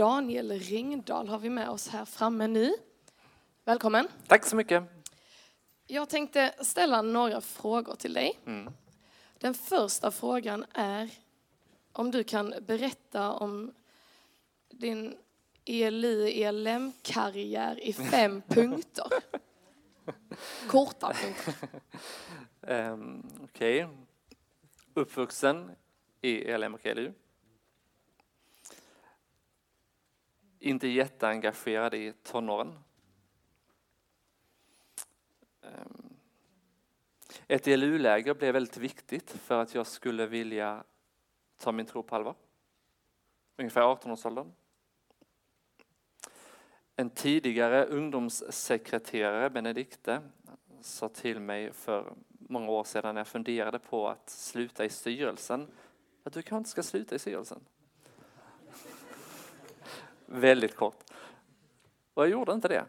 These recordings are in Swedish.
Daniel Ringdahl har vi med oss här framme nu. Välkommen. Tack så mycket. Jag tänkte ställa några frågor till dig. Mm. Den första frågan är om du kan berätta om din E ELI ELM-karriär i fem punkter. Korta punkter. Um, Okej. Uppvuxen i ELM och ELU. Inte jätteengagerad i tonåren. Ehm, ett ELU-läger blev väldigt viktigt för att jag skulle vilja ta min tro på allvar. Ungefär 18-årsåldern. En tidigare ungdomssekreterare, Benedikte, sa till mig för många år sedan när jag funderade på att sluta i styrelsen att du kanske inte ska sluta i styrelsen. Väldigt kort. Och jag gjorde inte det.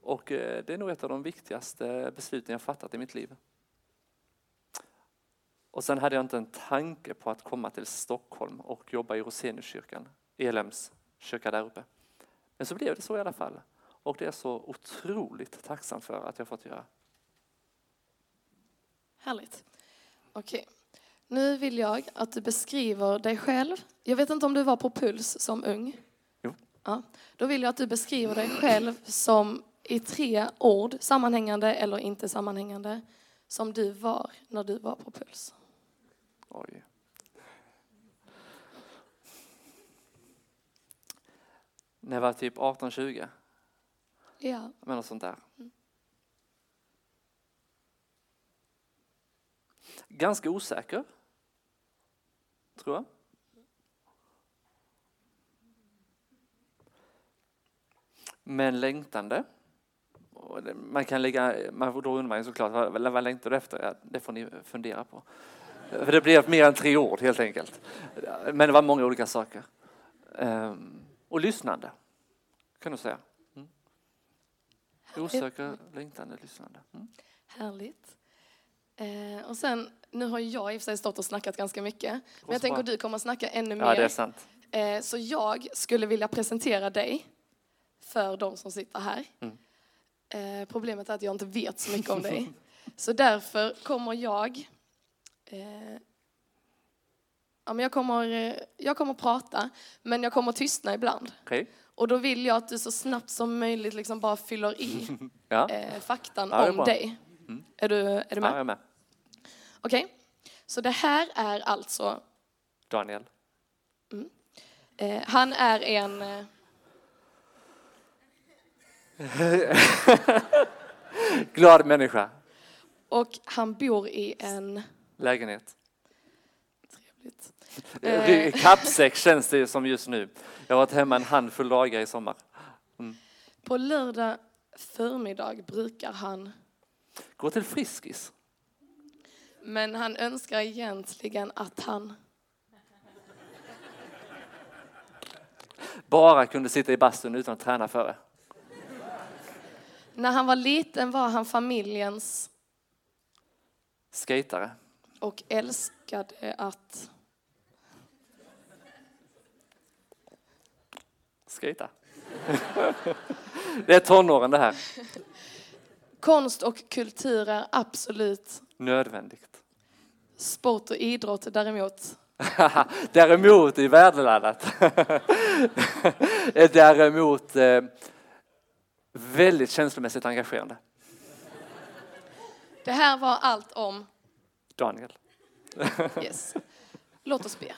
Och eh, det är nog ett av de viktigaste besluten jag fattat i mitt liv. Och sen hade jag inte en tanke på att komma till Stockholm och jobba i Roseniuskyrkan, Elems kyrka där uppe. Men så blev det så i alla fall. Och det är jag så otroligt tacksam för att jag fått göra. Härligt. Okej. Nu vill jag att du beskriver dig själv. Jag vet inte om du var på Puls som ung? Ja. Då vill jag att du beskriver dig själv som i tre ord, sammanhängande eller inte sammanhängande, som du var när du var på Puls. Oj. När jag var typ 18-20, Ja. men något sånt där. Ganska osäker, tror jag. Men längtande. Man kan lägga, man får man ju såklart, vad, vad längtar du efter? Ja, det får ni fundera på. För det blev mer än tre ord helt enkelt. Men det var många olika saker. Ehm, och lyssnande, kan du säga. Mm. Osäker, längtande, lyssnande. Mm. Härligt. Eh, och sen, nu har jag i och för sig stått och snackat ganska mycket, men jag tänker att du kommer att snacka ännu Ja, det är mer. sant. Eh, så jag skulle vilja presentera dig för de som sitter här. Mm. Eh, problemet är att jag inte vet så mycket om dig. Så därför kommer jag... Eh, ja, men jag, kommer eh, jag kommer prata, men jag kommer tystna ibland. Okej. Och då vill jag att du så snabbt som möjligt liksom bara fyller i Ja. eh, faktan Ja, om dig. Är, du, är du ja, med? jag är med. Okej. Så det här är alltså... Daniel. Eh, han är en... Eh, Glad människa. och han bor i en... Lägenhet. Trevligt. Eh. Kappsäck känns det som just nu. Jag har varit hemma en handfull dagar i sommar. På lördag förmiddag brukar han, Gå till Friskis. men han önskar egentligen att han... Bara kunde sitta i bastun utan att träna före. När han var liten var han familjens Skatare. och älskade att... Skata. Det är tonåren det här. Konst och kultur är absolut Nödvändigt. sport och idrott däremot. Däremot i värdeladdat. är däremot eh, väldigt känslomässigt engagerande. Det här var allt om... Daniel. Yes. Låt oss be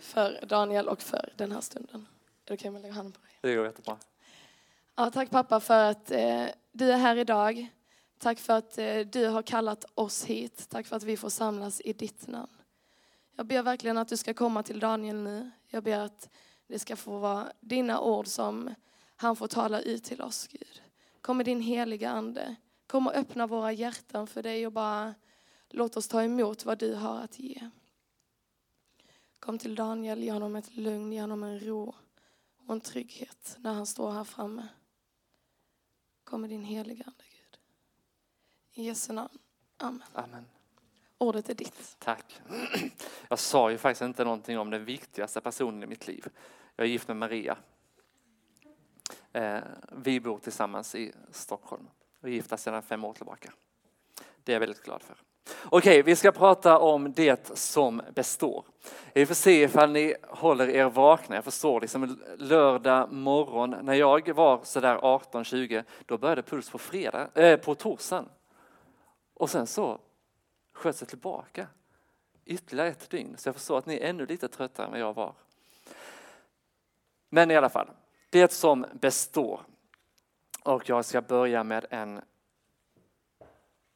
för Daniel och för den här stunden. Är det okej om jag lägger handen på dig? Det går jättebra. Ja, tack pappa för att eh, du är här idag. Tack för att eh, du har kallat oss hit. Tack för att vi får samlas i ditt namn. Jag ber verkligen att du ska komma till Daniel nu. Jag ber att det ska få vara dina ord som han får tala ut till oss, Gud. Kom med din heliga ande. Kom och öppna våra hjärtan för dig och bara låt oss ta emot vad du har att ge. Kom till Daniel, ge honom ett lugn, ge honom en ro och en trygghet när han står här framme. Kom med din heliga ande, Gud. I Jesu namn. Amen. Amen. Ordet är ditt. Tack. Jag sa ju faktiskt inte någonting om den viktigaste personen i mitt liv. Jag är gift med Maria. Eh, vi bor tillsammans i Stockholm och är gifta sedan fem år tillbaka. Det är jag väldigt glad för. Okej, vi ska prata om det som består. Vi får se ifall ni håller er vakna. Jag förstår liksom lördag morgon när jag var sådär 18-20, då började puls på, fredag, äh, på torsdagen. Och sen så sköts det tillbaka ytterligare ett dygn. Så jag förstår att ni är ännu lite tröttare än vad jag var. Men i alla fall, det som består. Och jag ska börja med en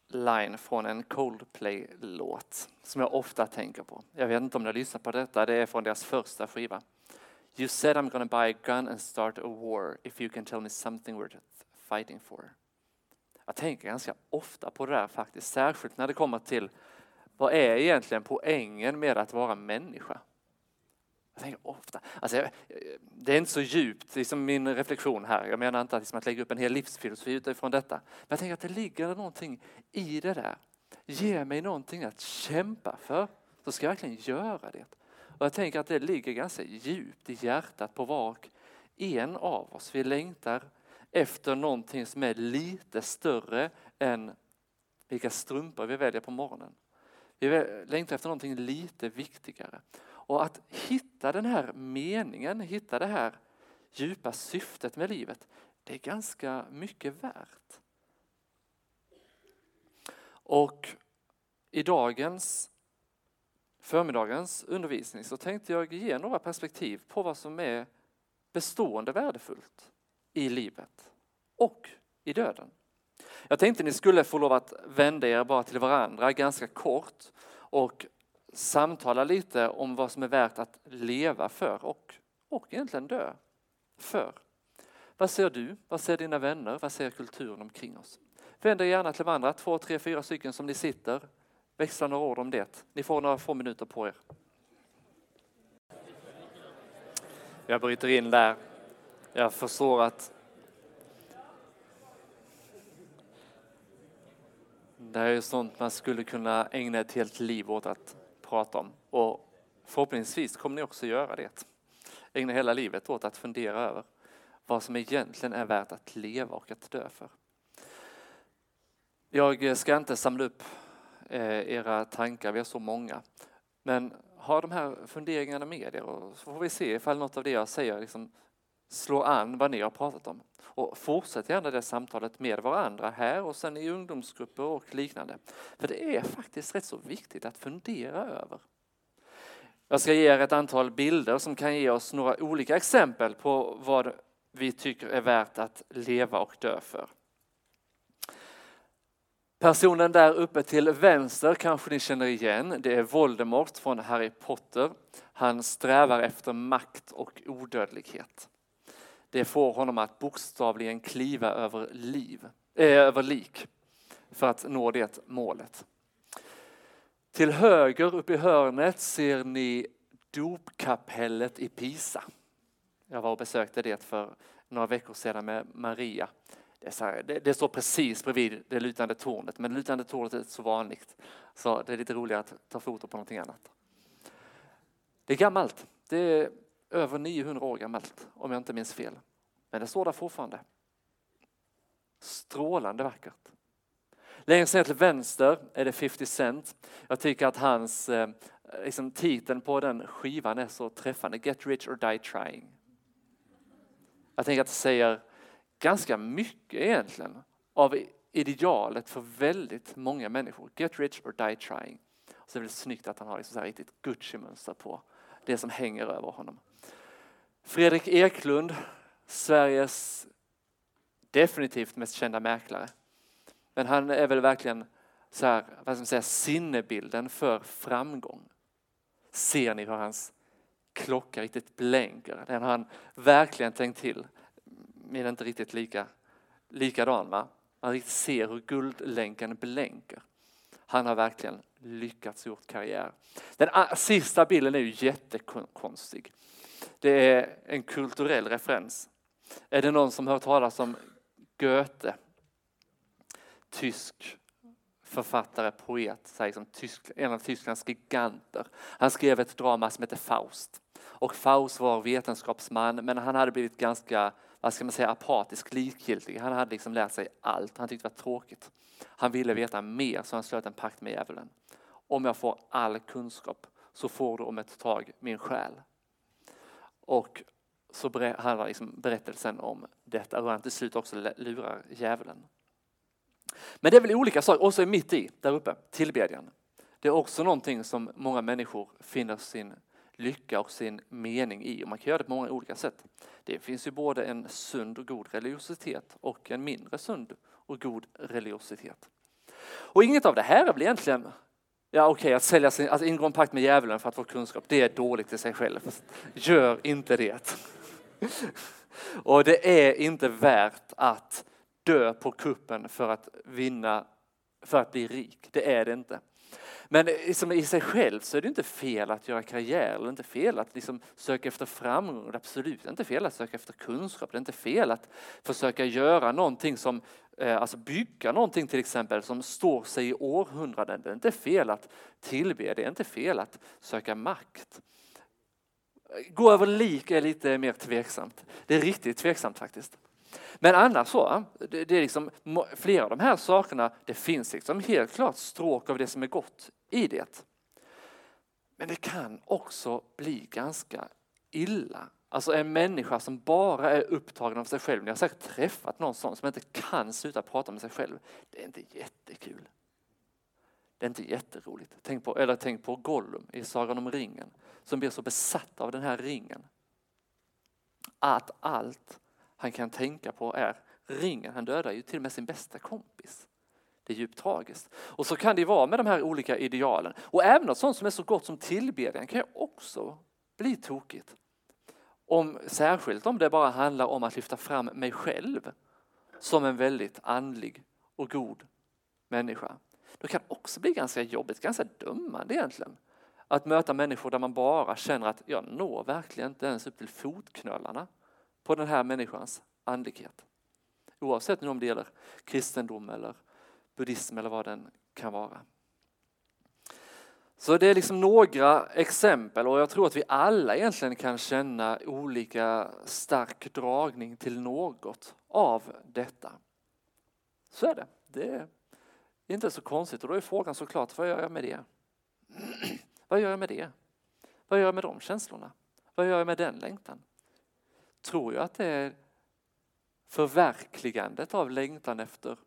line från en Coldplay-låt som jag ofta tänker på. Jag vet inte om ni har lyssnat på detta, det är från deras första skiva. You said I'm gonna buy a gun and start a war if you can tell me something worth fighting for. Jag tänker ganska ofta på det där faktiskt, särskilt när det kommer till vad är egentligen poängen med att vara människa? Jag tänker ofta, alltså, det är inte så djupt, liksom min reflektion här. Jag menar inte att, liksom, att lägga upp en hel livsfilosofi utifrån detta. Men jag tänker att det ligger någonting i det där. Ge mig någonting att kämpa för, så ska jag verkligen göra det. Och jag tänker att det ligger ganska djupt i hjärtat på var och en av oss. Vi längtar efter någonting som är lite större än vilka strumpor vi väljer på morgonen. Vi längtar efter någonting lite viktigare. Och att hitta den här meningen, hitta det här djupa syftet med livet, det är ganska mycket värt. Och i dagens förmiddagens undervisning så tänkte jag ge några perspektiv på vad som är bestående värdefullt i livet och i döden. Jag tänkte ni skulle få lov att vända er bara till varandra ganska kort och samtala lite om vad som är värt att leva för och, och egentligen dö för. Vad ser du? Vad ser dina vänner? Vad ser kulturen omkring oss? Vänd er gärna till varandra, två, tre, fyra stycken som ni sitter. Växla några ord om det. Ni får några få minuter på er. Jag bryter in där. Jag förstår att det här är sånt man skulle kunna ägna ett helt liv åt att prata om. Och förhoppningsvis kommer ni också göra det. Ägna hela livet åt att fundera över vad som egentligen är värt att leva och att dö för. Jag ska inte samla upp eh, era tankar, vi har så många. Men ha de här funderingarna med er och så får vi se ifall något av det jag säger liksom slår an vad ni har pratat om. Och fortsätt gärna det samtalet med varandra här och sen i ungdomsgrupper och liknande. För det är faktiskt rätt så viktigt att fundera över. Jag ska ge er ett antal bilder som kan ge oss några olika exempel på vad vi tycker är värt att leva och dö för. Personen där uppe till vänster kanske ni känner igen. Det är Voldemort från Harry Potter. Han strävar efter makt och odödlighet. Det får honom att bokstavligen kliva över, liv, äh, över lik för att nå det målet. Till höger uppe i hörnet ser ni dopkapellet i Pisa. Jag var och besökte det för några veckor sedan med Maria. Det, här, det, det står precis bredvid det lutande tornet, men det lutande tornet är så vanligt. Så det är lite roligare att ta foto på någonting annat. Det är gammalt. Det är över 900 år gammalt om jag inte minns fel. Men det står där fortfarande. Strålande vackert. Längst ner till vänster är det 50 Cent. Jag tycker att hans eh, liksom, titeln på den skivan är så träffande. Get rich or die trying. Jag tänker att det säger ganska mycket egentligen av idealet för väldigt många människor. Get rich or die trying. Så så är det snyggt att han har liksom så här riktigt Gucci-mönster på det som hänger över honom. Fredrik Eklund, Sveriges definitivt mest kända mäklare. Men han är väl verkligen så här, vad ska man säga, sinnebilden för framgång. Ser ni hur hans klocka riktigt blänker? Den har han verkligen tänkt till. Men inte riktigt lika, likadan va? Man riktigt ser hur guldlänken blänker. Han har verkligen lyckats gjort karriär. Den sista bilden är ju jättekonstig. Det är en kulturell referens. Är det någon som hört talas om Goethe? Tysk författare, poet, liksom Tysk, en av Tysklands giganter. Han skrev ett drama som heter Faust. Och Faust var vetenskapsman men han hade blivit ganska vad ska man säga, apatisk, likgiltig. Han hade liksom lärt sig allt. Han tyckte det var tråkigt. Han ville veta mer så han slöt en pakt med djävulen. Om jag får all kunskap så får du om ett tag min själ. Och så handlar liksom berättelsen om detta, hur han till slut också lurar djävulen. Men det är väl olika saker, och så är mitt i, där uppe, tillbedjan. Det är också någonting som många människor finner sin lycka och sin mening i. Och man kan göra det på många olika sätt. Det finns ju både en sund och god religiositet och en mindre sund och god religiositet. Och inget av det här är väl egentligen Ja okej, okay, att, sälja sin, att ingå en pakt med djävulen för att få kunskap, det är dåligt i sig själv. Gör inte det. Och det är inte värt att dö på kuppen för att vinna, för att bli rik. Det är det inte. Men liksom i sig själv så är det inte fel att göra karriär, eller inte fel att liksom söka efter framgång. Det är absolut inte fel att söka efter kunskap. Det är inte fel att försöka göra någonting som, Eh, alltså bygga någonting till exempel som står sig i århundraden. Det är inte fel att tillbe, det är inte fel att söka makt. Gå över lik är lite mer tveksamt. Det är riktigt tveksamt faktiskt. Men annars så, det, är liksom, flera av de här sakerna, det finns liksom helt klart stråk av det som är gott i det. Men det kan också bli ganska illa. Alltså en människa som bara är upptagen av sig själv. Ni har säkert träffat någon sån som inte kan sluta prata med sig själv. Det är inte jättekul. Det är inte jätteroligt. Tänk på, eller tänk på Gollum i Sagan om ringen som blir så besatt av den här ringen. Att allt han kan tänka på är ringen. Han dödar ju till och med sin bästa kompis. Det är djupt tragiskt. Och så kan det vara med de här olika idealen. Och även något sånt som är så gott som tillbedjan kan ju också bli tokigt. Om, särskilt om det bara handlar om att lyfta fram mig själv som en väldigt andlig och god människa. Det kan också bli ganska jobbigt, ganska dömande egentligen. Att möta människor där man bara känner att jag når verkligen inte ens upp till fotknölarna på den här människans andlighet. Oavsett om det gäller kristendom eller buddhism eller vad den kan vara. Så det är liksom några exempel och jag tror att vi alla egentligen kan känna olika stark dragning till något av detta. Så är det. Det är inte så konstigt och då är frågan såklart, vad gör jag med det? vad gör jag med det? Vad gör jag med de känslorna? Vad gör jag med den längtan? Tror jag att det är förverkligandet av längtan efter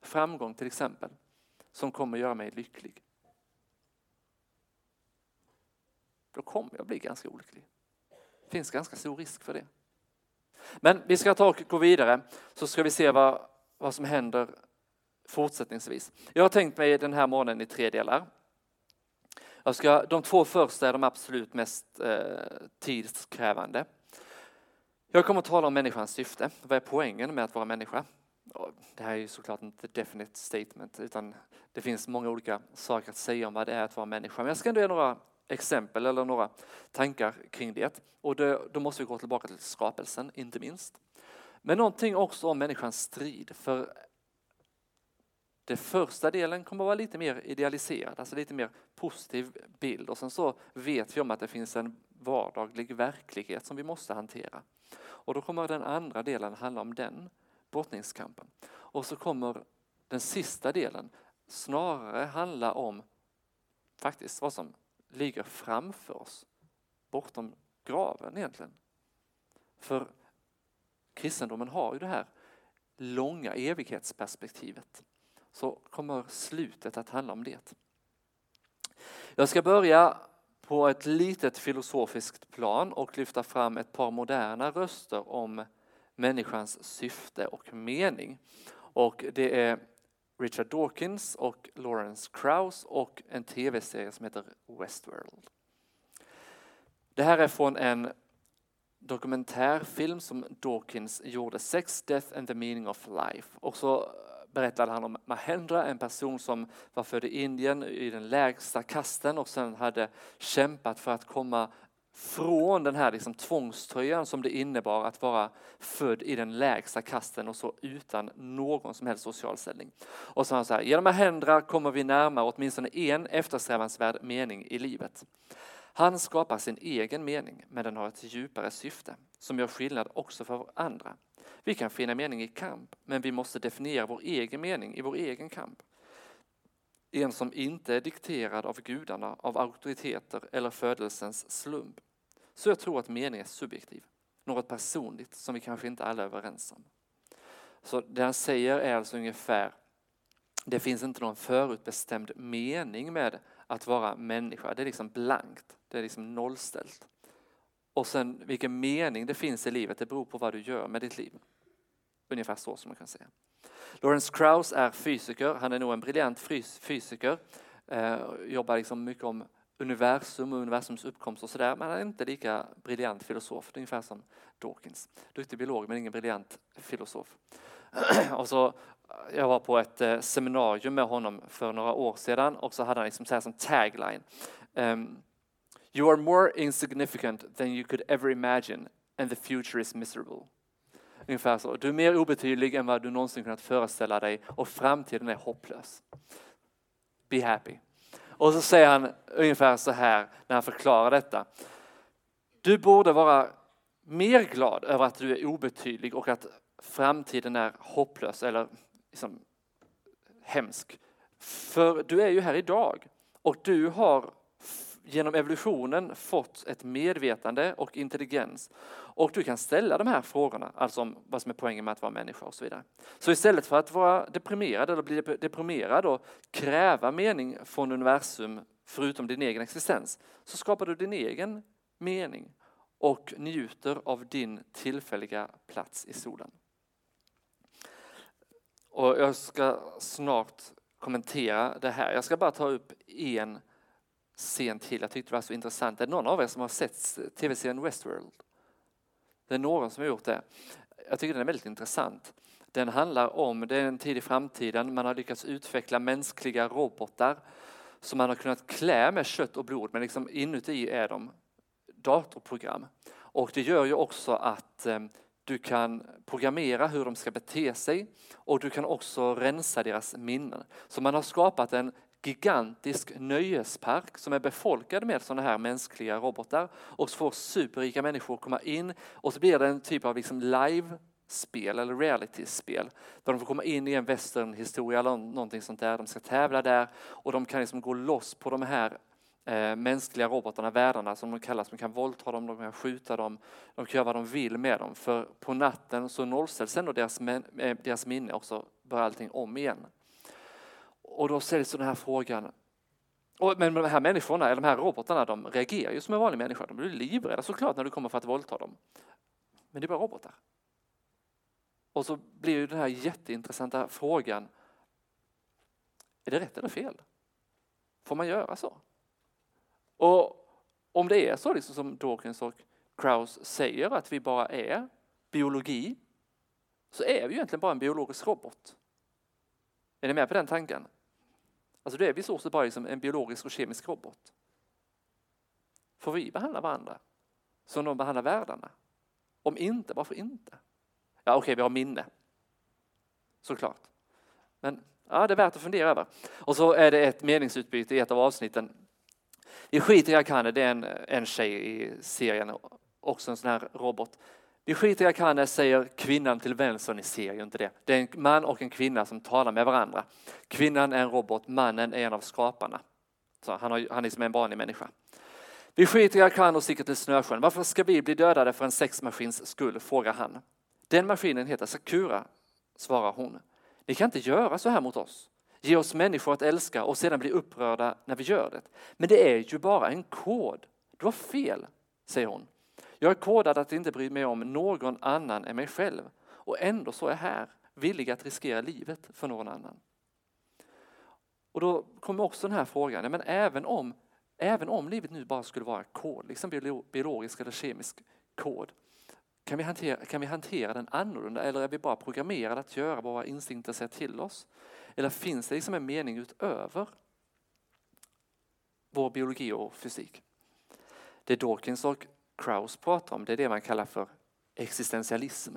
framgång till exempel, som kommer göra mig lycklig. Då kommer jag bli ganska olycklig. Det finns ganska stor risk för det. Men vi ska ta och gå vidare så ska vi se vad, vad som händer fortsättningsvis. Jag har tänkt mig den här morgonen i tre delar. Jag ska, de två första är de absolut mest eh, tidskrävande. Jag kommer att tala om människans syfte. Vad är poängen med att vara människa? Det här är ju såklart inte ett definite statement utan det finns många olika saker att säga om vad det är att vara människa. Men jag ska ändå ge några exempel eller några tankar kring det. Och det, då måste vi gå tillbaka till skapelsen, inte minst. Men någonting också om människans strid. För den första delen kommer att vara lite mer idealiserad, alltså lite mer positiv bild. Och sen så vet vi om att det finns en vardaglig verklighet som vi måste hantera. Och då kommer den andra delen handla om den brottningskampen. Och så kommer den sista delen snarare handla om faktiskt vad som ligger framför oss, bortom graven egentligen. För kristendomen har ju det här långa evighetsperspektivet. Så kommer slutet att handla om det. Jag ska börja på ett litet filosofiskt plan och lyfta fram ett par moderna röster om människans syfte och mening. Och det är Richard Dawkins och Lawrence Krauss och en tv-serie som heter Westworld. Det här är från en dokumentärfilm som Dawkins gjorde, Sex, Death and the Meaning of Life. Och så berättade han om Mahendra, en person som var född i Indien i den lägsta kasten och sen hade kämpat för att komma från den här liksom tvångströjan som det innebar att vara född i den lägsta kasten och så utan någon som helst social ställning. Och så han så här, genom att händerna kommer vi närmare åtminstone en eftersträvansvärd mening i livet. Han skapar sin egen mening, men den har ett djupare syfte som gör skillnad också för andra. Vi kan finna mening i kamp, men vi måste definiera vår egen mening i vår egen kamp. En som inte är dikterad av gudarna, av auktoriteter eller födelsens slump. Så jag tror att mening är subjektiv, något personligt som vi kanske inte alla är överens om. Så det han säger är alltså ungefär, det finns inte någon förutbestämd mening med att vara människa. Det är liksom blankt, det är liksom nollställt. Och sen vilken mening det finns i livet, det beror på vad du gör med ditt liv. Ungefär så som man kan säga. Lawrence Krauss är fysiker, han är nog en briljant fysiker. Eh, jobbar liksom mycket om universum och universums uppkomst och sådär, men han är inte lika briljant filosof, ungefär som Dawkins. Duktig biolog men ingen briljant filosof. och så, eh, jag var på ett eh, seminarium med honom för några år sedan och så hade han liksom så här som tagline. Um, you are more insignificant than you could ever imagine and the future is miserable. Ungefär så. Du är mer obetydlig än vad du någonsin kunnat föreställa dig och framtiden är hopplös. Be happy. Och så säger han ungefär så här när han förklarar detta. Du borde vara mer glad över att du är obetydlig och att framtiden är hopplös eller liksom hemsk. För du är ju här idag och du har genom evolutionen fått ett medvetande och intelligens. Och du kan ställa de här frågorna, alltså om vad som är poängen med att vara människa och så vidare. Så istället för att vara deprimerad eller bli deprimerad och kräva mening från universum förutom din egen existens, så skapar du din egen mening och njuter av din tillfälliga plats i solen. Och jag ska snart kommentera det här. Jag ska bara ta upp en scen till. Jag tyckte det var så intressant. Är det någon av er som har sett tv-serien Westworld? Det är någon som har gjort det. Jag tycker den är väldigt intressant. Den handlar om, det är en tid i framtiden, man har lyckats utveckla mänskliga robotar som man har kunnat klä med kött och blod, men liksom inuti är de datorprogram. Och det gör ju också att eh, du kan programmera hur de ska bete sig och du kan också rensa deras minnen. Så man har skapat en gigantisk nöjespark som är befolkad med sådana här mänskliga robotar och så får superrika människor komma in och så blir det en typ av liksom live-spel eller reality-spel där de får komma in i en westernhistoria eller någonting sånt där. De ska tävla där och de kan liksom gå loss på de här eh, mänskliga robotarna, världarna som de kallas. De kan våldta dem, de kan skjuta dem, de kan göra vad de vill med dem. För på natten så nollställs ändå deras, eh, deras minne och så börjar allting om igen. Och då ställs den här frågan. Och, men de här människorna, eller de här robotarna, de reagerar ju som en vanlig människa. De blir livrädda såklart när du kommer för att våldta dem. Men det är bara robotar. Och så blir ju den här jätteintressanta frågan. Är det rätt eller fel? Får man göra så? Och om det är så liksom som Dawkins och Krauss säger att vi bara är biologi så är vi egentligen bara en biologisk robot. Är ni med på den tanken? Alltså då är vi så bara liksom en biologisk och kemisk robot. Får vi behandla varandra som de behandlar världarna? Om inte, varför inte? Ja, okej, okay, vi har minne. Såklart. Men ja, det är värt att fundera över. Och så är det ett meningsutbyte i ett av avsnitten. I skiter i Akane, det är en, en tjej i serien, också en sån här robot. Vi skiter jag kan säger kvinnan till vänster, ni ser ju inte det. Det är en man och en kvinna som talar med varandra. Kvinnan är en robot, mannen är en av skaparna. Så han, har, han är som en vanlig människa. Vi skiter i kan och sticker till Snösjön. Varför ska vi bli dödade för en sexmaskins skull? frågar han. Den maskinen heter Sakura, svarar hon. Ni kan inte göra så här mot oss. Ge oss människor att älska och sedan bli upprörda när vi gör det. Men det är ju bara en kod. Du har fel, säger hon. Jag är kodad att inte bry mig om någon annan än mig själv och ändå så är jag här, villig att riskera livet för någon annan. Och då kommer också den här frågan, men även om, även om livet nu bara skulle vara kod, liksom biologisk eller kemisk kod, kan vi, hantera, kan vi hantera den annorlunda eller är vi bara programmerade att göra vad våra instinkter säger till oss? Eller finns det liksom en mening utöver vår biologi och fysik? Det Dawkins och Krauss pratar om det är det man kallar för existentialism.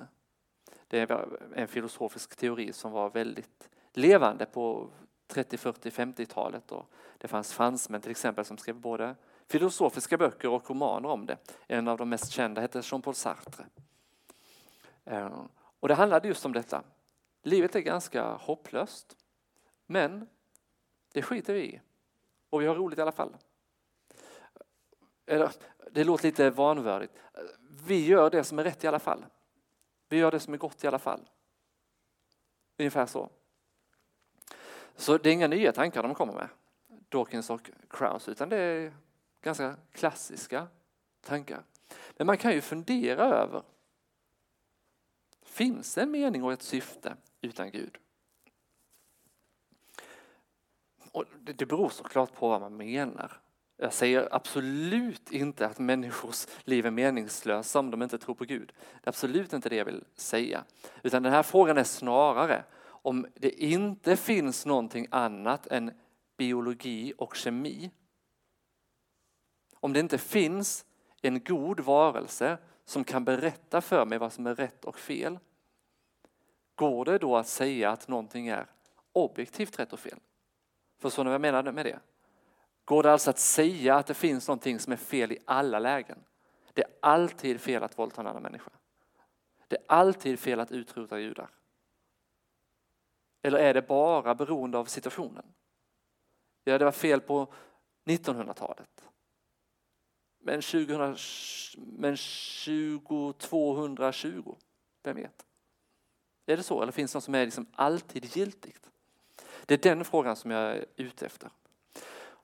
Det är en filosofisk teori som var väldigt levande på 30, 40, 50-talet. Det fanns fransmän till exempel som skrev både filosofiska böcker och romaner om det. En av de mest kända hette Jean-Paul Sartre. Eh, och det handlade just om detta. Livet är ganska hopplöst. Men det skiter vi i. Och vi har roligt i alla fall. Det låter lite vanvördigt. Vi gör det som är rätt i alla fall. Vi gör det som är gott i alla fall. Ungefär så. Så det är inga nya tankar de kommer med, Dawkins och Krauss, utan det är ganska klassiska tankar. Men man kan ju fundera över, finns det en mening och ett syfte utan Gud? Och det beror såklart på vad man menar. Jag säger absolut inte att människors liv är meningslösa om de inte tror på Gud. Det är absolut inte det jag vill säga. Utan den här frågan är snarare om det inte finns någonting annat än biologi och kemi. Om det inte finns en god varelse som kan berätta för mig vad som är rätt och fel. Går det då att säga att någonting är objektivt rätt och fel? Förstår ni vad jag menar med det? Går det alltså att säga att det finns någonting som är fel i alla lägen? Det är alltid fel att våldta en annan människa. Det är alltid fel att utrota judar. Eller är det bara beroende av situationen? Ja, det var fel på 1900-talet. Men, 2000, men 2220, vem vet? Är det så eller finns det något som är liksom alltid giltigt? Det är den frågan som jag är ute efter.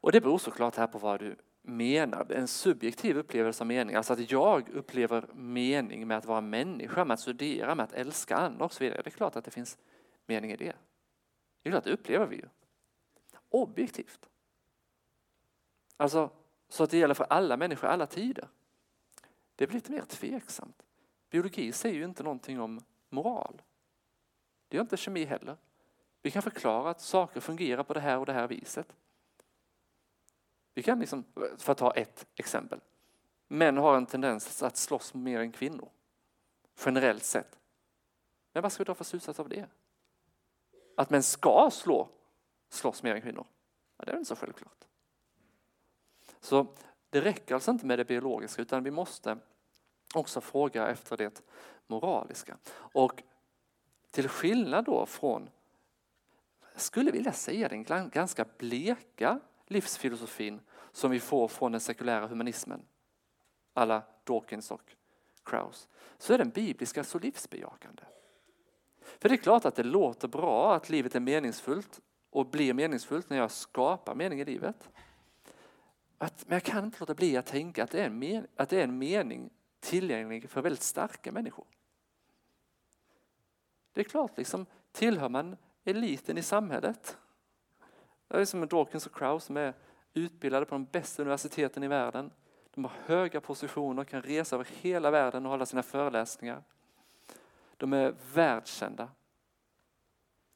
Och det beror såklart här på vad du menar. En subjektiv upplevelse av mening, alltså att jag upplever mening med att vara människa, med att studera, med att älska andra och så vidare. Det är klart att det finns mening i det. Det är klart, det upplever vi ju. Objektivt. Alltså, så att det gäller för alla människor alla tider. Det blir lite mer tveksamt. Biologi säger ju inte någonting om moral. Det gör inte kemi heller. Vi kan förklara att saker fungerar på det här och det här viset. Vi kan liksom, för att ta ett exempel. Män har en tendens att slåss mer än kvinnor. Generellt sett. Men vad ska vi dra för slutsats av det? Att män ska slå, slåss mer än kvinnor? Ja, det är väl inte så självklart. Så det räcker alltså inte med det biologiska utan vi måste också fråga efter det moraliska. Och till skillnad då från, skulle vilja säga den ganska bleka livsfilosofin som vi får från den sekulära humanismen, alla Dawkins och Krauss, så är den bibliska så livsbejakande. För det är klart att det låter bra att livet är meningsfullt och blir meningsfullt när jag skapar mening i livet. Att, men jag kan inte låta bli att tänka att det, är en men, att det är en mening tillgänglig för väldigt starka människor. Det är klart, liksom, tillhör man eliten i samhället det är som Dawkins och Krauss som är utbildade på de bästa universiteten i världen. De har höga positioner, kan resa över hela världen och hålla sina föreläsningar. De är världskända.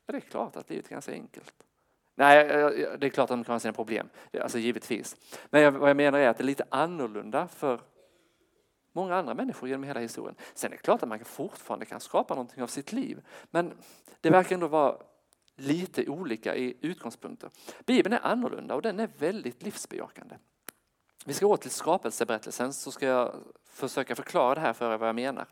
Ja, det är klart att livet är ganska enkelt. Nej, det är klart att de kan ha sina problem, alltså givetvis. Men vad jag menar är att det är lite annorlunda för många andra människor genom hela historien. Sen är det klart att man fortfarande kan skapa någonting av sitt liv. Men det verkar ändå vara lite olika i utgångspunkter. Bibeln är annorlunda och den är väldigt livsbejakande. Vi ska gå till skapelseberättelsen så ska jag försöka förklara det här för er vad jag menar.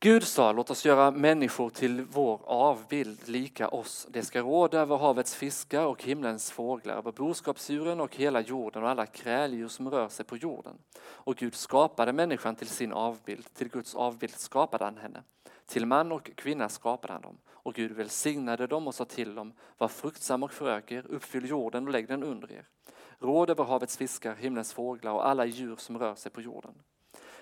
Gud sa, låt oss göra människor till vår avbild, lika oss. Det ska råda över havets fiskar och himlens fåglar, över boskapsdjuren och hela jorden och alla kräldjur som rör sig på jorden. Och Gud skapade människan till sin avbild, till Guds avbild skapade han henne. Till man och kvinna skapade han dem. Och Gud välsignade dem och sa till dem, var fruktsam och förök er, uppfyll jorden och lägg den under er. Råd över havets fiskar, himlens fåglar och alla djur som rör sig på jorden.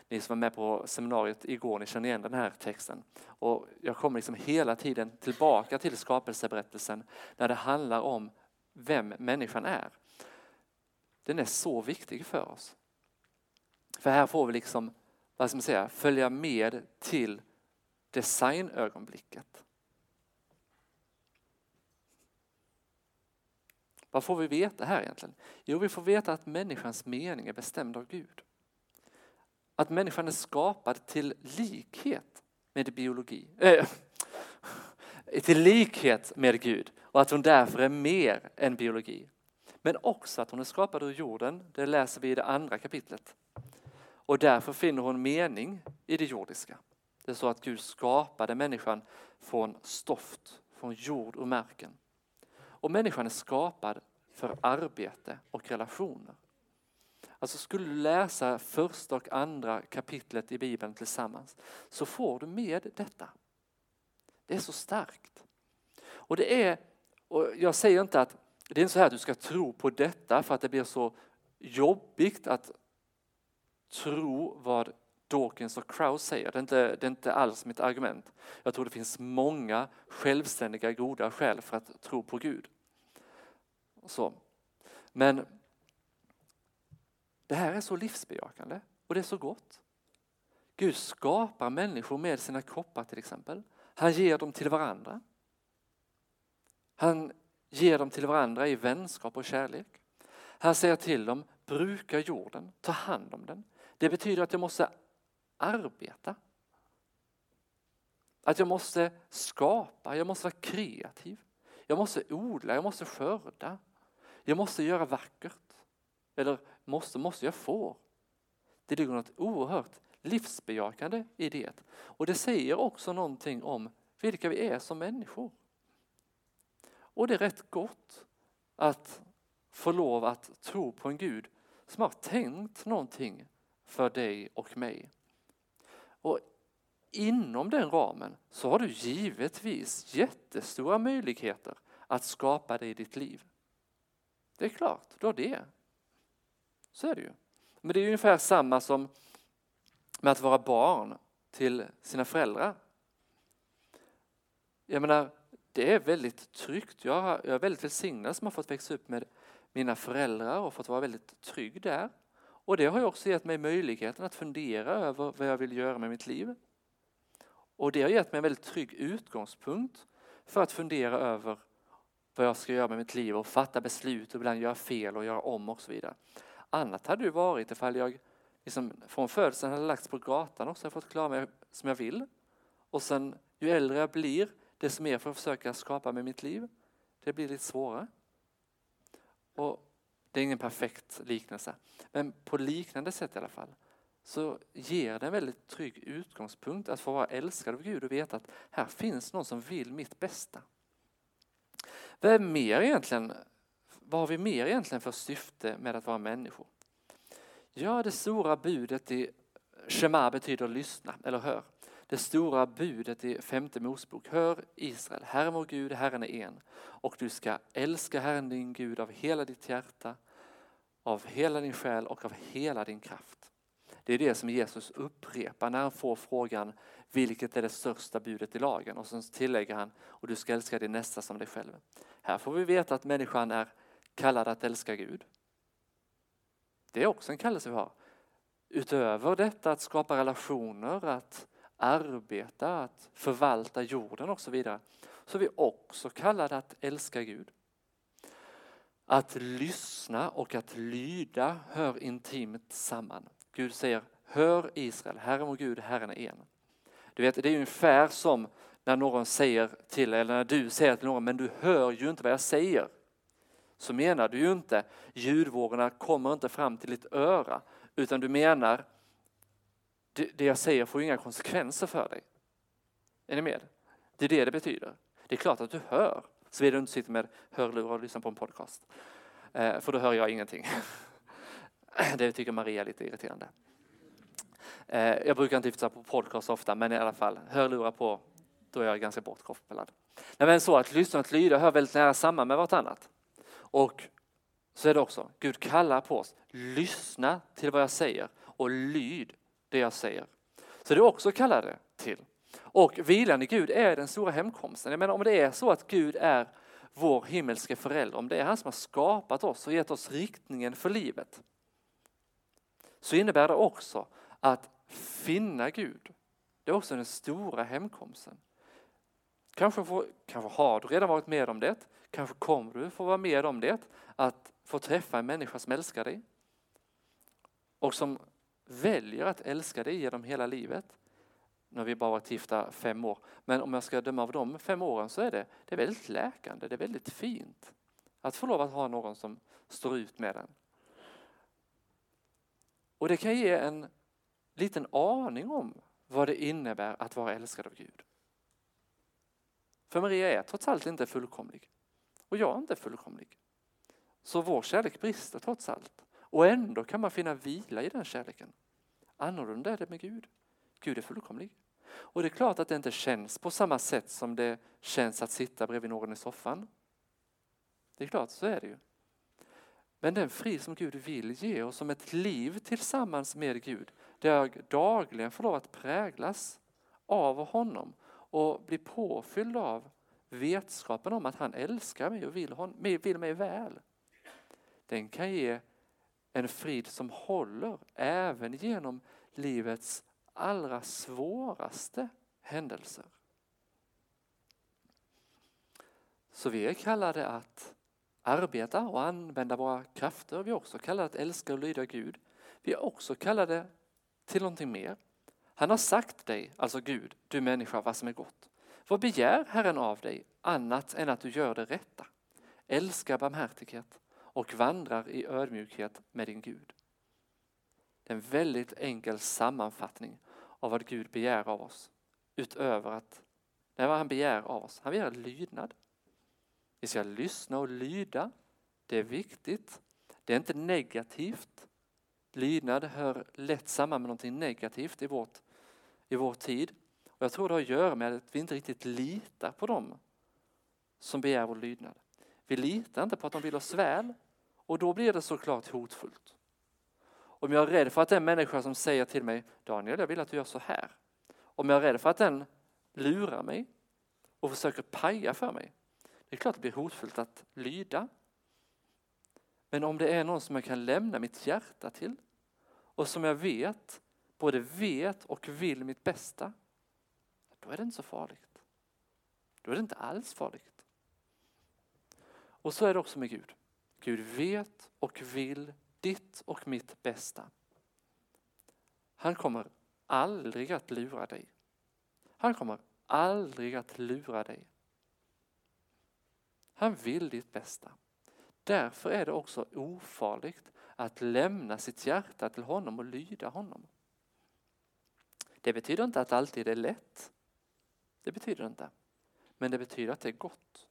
Ni som var med på seminariet igår, ni känner igen den här texten. Och jag kommer liksom hela tiden tillbaka till skapelseberättelsen när det handlar om vem människan är. Den är så viktig för oss. För här får vi liksom, vad ska man säga, följa med till designögonblicket. Vad får vi veta här egentligen? Jo, vi får veta att människans mening är bestämd av Gud. att människan är skapad till likhet med biologi. Äh, till likhet med Gud och att hon därför är mer än biologi. Men också att hon är skapad ur jorden, det läser vi i det andra kapitlet. Och därför finner hon mening i det jordiska. Det är så att Gud skapade människan från stoft, från jord och marken. Och människan är skapad för arbete och relationer. Alltså skulle du läsa första och andra kapitlet i Bibeln tillsammans så får du med detta. Det är så starkt. Och det är, och jag säger inte att det är inte så här att du ska tro på detta för att det blir så jobbigt att tro vad Dawkins och Krauss säger. Det är, inte, det är inte alls mitt argument. Jag tror det finns många självständiga goda skäl för att tro på Gud. Så. Men det här är så livsbejakande och det är så gott. Gud skapar människor med sina kroppar till exempel. Han ger dem till varandra. Han ger dem till varandra i vänskap och kärlek. Han säger till dem, bruka jorden, ta hand om den. Det betyder att jag måste arbeta. Att jag måste skapa, jag måste vara kreativ. Jag måste odla, jag måste skörda. Jag måste göra vackert. Eller måste, måste, jag får. Det ligger något oerhört livsbejakande i det. Och det säger också någonting om vilka vi är som människor. Och det är rätt gott att få lov att tro på en Gud som har tänkt någonting för dig och mig. Och inom den ramen så har du givetvis jättestora möjligheter att skapa det i ditt liv. Det är klart, du har det. Så är det ju. Men det är ungefär samma som med att vara barn till sina föräldrar. Jag menar, det är väldigt tryggt. Jag, jag är väldigt välsignad som har fått växa upp med mina föräldrar och fått vara väldigt trygg där. Och det har ju också gett mig möjligheten att fundera över vad jag vill göra med mitt liv. Och det har gett mig en väldigt trygg utgångspunkt för att fundera över vad jag ska göra med mitt liv och fatta beslut och ibland göra fel och göra om och så vidare. Annat hade det varit ifall jag liksom från födseln hade lagts på gatan och så fått klara mig som jag vill. Och sen ju äldre jag blir desto mer får jag försöka skapa med mitt liv. Det blir lite svårare. Och det är ingen perfekt liknelse. Men på liknande sätt i alla fall så ger det en väldigt trygg utgångspunkt att få vara älskad av Gud och veta att här finns någon som vill mitt bästa. Vad är mer egentligen vad har vi mer egentligen för syfte med att vara människor? Ja, det stora budet i Shema betyder lyssna eller hör. Det stora budet i femte Mosebok. Hör Israel, Herren vår Gud, Herren är en. Och du ska älska Herren din Gud av hela ditt hjärta, av hela din själ och av hela din kraft. Det är det som Jesus upprepar när han får frågan vilket är det största budet i lagen? Och så tillägger han och du ska älska din nästa som dig själv. Här får vi veta att människan är kallad att älska Gud. Det är också en kallelse vi har. Utöver detta att skapa relationer, att arbeta, att förvalta jorden och så vidare, så är vi också kallade att älska Gud. Att lyssna och att lyda hör intimt samman. Gud säger, hör Israel, Herren vår Gud, Herren är en. Du vet, det är ungefär som när någon säger till eller när du säger till någon, men du hör ju inte vad jag säger så menar du ju inte ljudvågorna kommer inte fram till ditt öra utan du menar det jag säger får inga konsekvenser för dig. Är ni med? Det är det det betyder. Det är klart att du hör, såvida du inte sitter med hörlurar och lyssnar på en podcast. Eh, för då hör jag ingenting. Det tycker Maria är lite irriterande. Eh, jag brukar inte lyfta på podcast ofta, men i alla fall hörlurar på, då är jag ganska bortkopplad. men så att lyssna och lyda hör väldigt nära samman med vartannat. Och så är det också, Gud kallar på oss, lyssna till vad jag säger och lyd det jag säger. Så det är också kallade till. Och vilan i Gud är den stora hemkomsten. Jag menar om det är så att Gud är vår himmelske förälder, om det är han som har skapat oss och gett oss riktningen för livet, så innebär det också att finna Gud. Det är också den stora hemkomsten. Kanske, får, kanske har du redan varit med om det, kanske kommer du få vara med om det, att få träffa en människa som älskar dig och som väljer att älska dig genom hela livet. Nu har vi bara varit gifta fem år, men om jag ska döma av de fem åren så är det, det är väldigt läkande, det är väldigt fint att få lov att ha någon som står ut med den. Och det kan ge en liten aning om vad det innebär att vara älskad av Gud. För Maria är trots allt inte fullkomlig. Och jag är inte fullkomlig. Så vår kärlek brister trots allt. Och ändå kan man finna vila i den kärleken. Annorlunda är det med Gud. Gud är fullkomlig. Och det är klart att det inte känns på samma sätt som det känns att sitta bredvid någon i soffan. Det är klart, så är det ju. Men den frid som Gud vill ge oss som ett liv tillsammans med Gud, där jag dagligen får lov att präglas av honom och bli påfylld av vetskapen om att han älskar mig och vill, hon, vill mig väl. Den kan ge en frid som håller även genom livets allra svåraste händelser. Så vi är kallade att arbeta och använda våra krafter. Vi är också kallade att älska och lyda Gud. Vi är också kallade till någonting mer. Han har sagt dig, alltså Gud, du människa, vad som är gott. Vad begär Herren av dig annat än att du gör det rätta? Älska barmhärtighet och vandrar i ödmjukhet med din Gud. Det är en väldigt enkel sammanfattning av vad Gud begär av oss. Utöver att, det är vad han begär av oss. Han begär lydnad. Vi ska lyssna och lyda. Det är viktigt. Det är inte negativt. Lydnad hör lätt samman med någonting negativt i, vårt, i vår tid. Och jag tror det har att göra med att vi inte riktigt litar på dem som begär vår lydnad. Vi litar inte på att de vill oss väl och då blir det såklart hotfullt. Om jag är rädd för att den människa som säger till mig Daniel, jag vill att du gör så här. Om jag är rädd för att den lurar mig och försöker paja för mig. Det är klart det blir hotfullt att lyda. Men om det är någon som jag kan lämna mitt hjärta till och som jag vet, både vet och vill mitt bästa, då är det inte så farligt. Då är det inte alls farligt. Och så är det också med Gud. Gud vet och vill ditt och mitt bästa. Han kommer aldrig att lura dig. Han kommer aldrig att lura dig. Han vill ditt bästa. Därför är det också ofarligt att lämna sitt hjärta till honom och lyda honom. Det betyder inte att det alltid är lätt. Det betyder inte. Men det betyder att det är gott.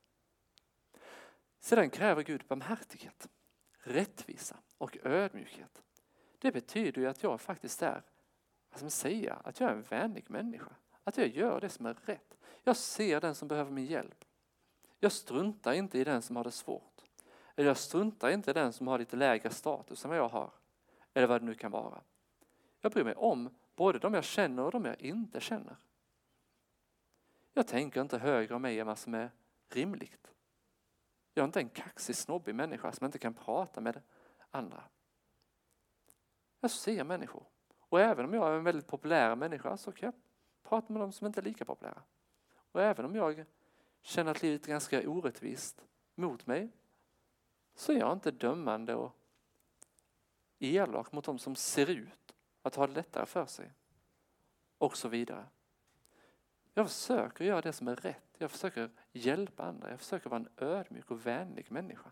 Sedan kräver Gud barmhärtighet, rättvisa och ödmjukhet. Det betyder ju att jag faktiskt är, vad ska man säga, att jag är en vänlig människa. Att jag gör det som är rätt. Jag ser den som behöver min hjälp. Jag struntar inte i den som har det svårt. Eller jag struntar inte i den som har lite lägre status än vad jag har. Eller vad det nu kan vara. Jag bryr mig om både de jag känner och de jag inte känner. Jag tänker inte högre om mig än vad som är rimligt. Jag är inte en kaxig, snobbig människa som inte kan prata med andra. Jag ser människor. Och även om jag är en väldigt populär människa så kan jag prata med de som inte är lika populära. Och även om jag känner att livet är ganska orättvist mot mig så är jag inte dömande och elak mot de som ser ut att ha det lättare för sig. Och så vidare. Jag försöker göra det som är rätt. Jag försöker hjälpa andra. Jag försöker vara en ödmjuk och vänlig människa.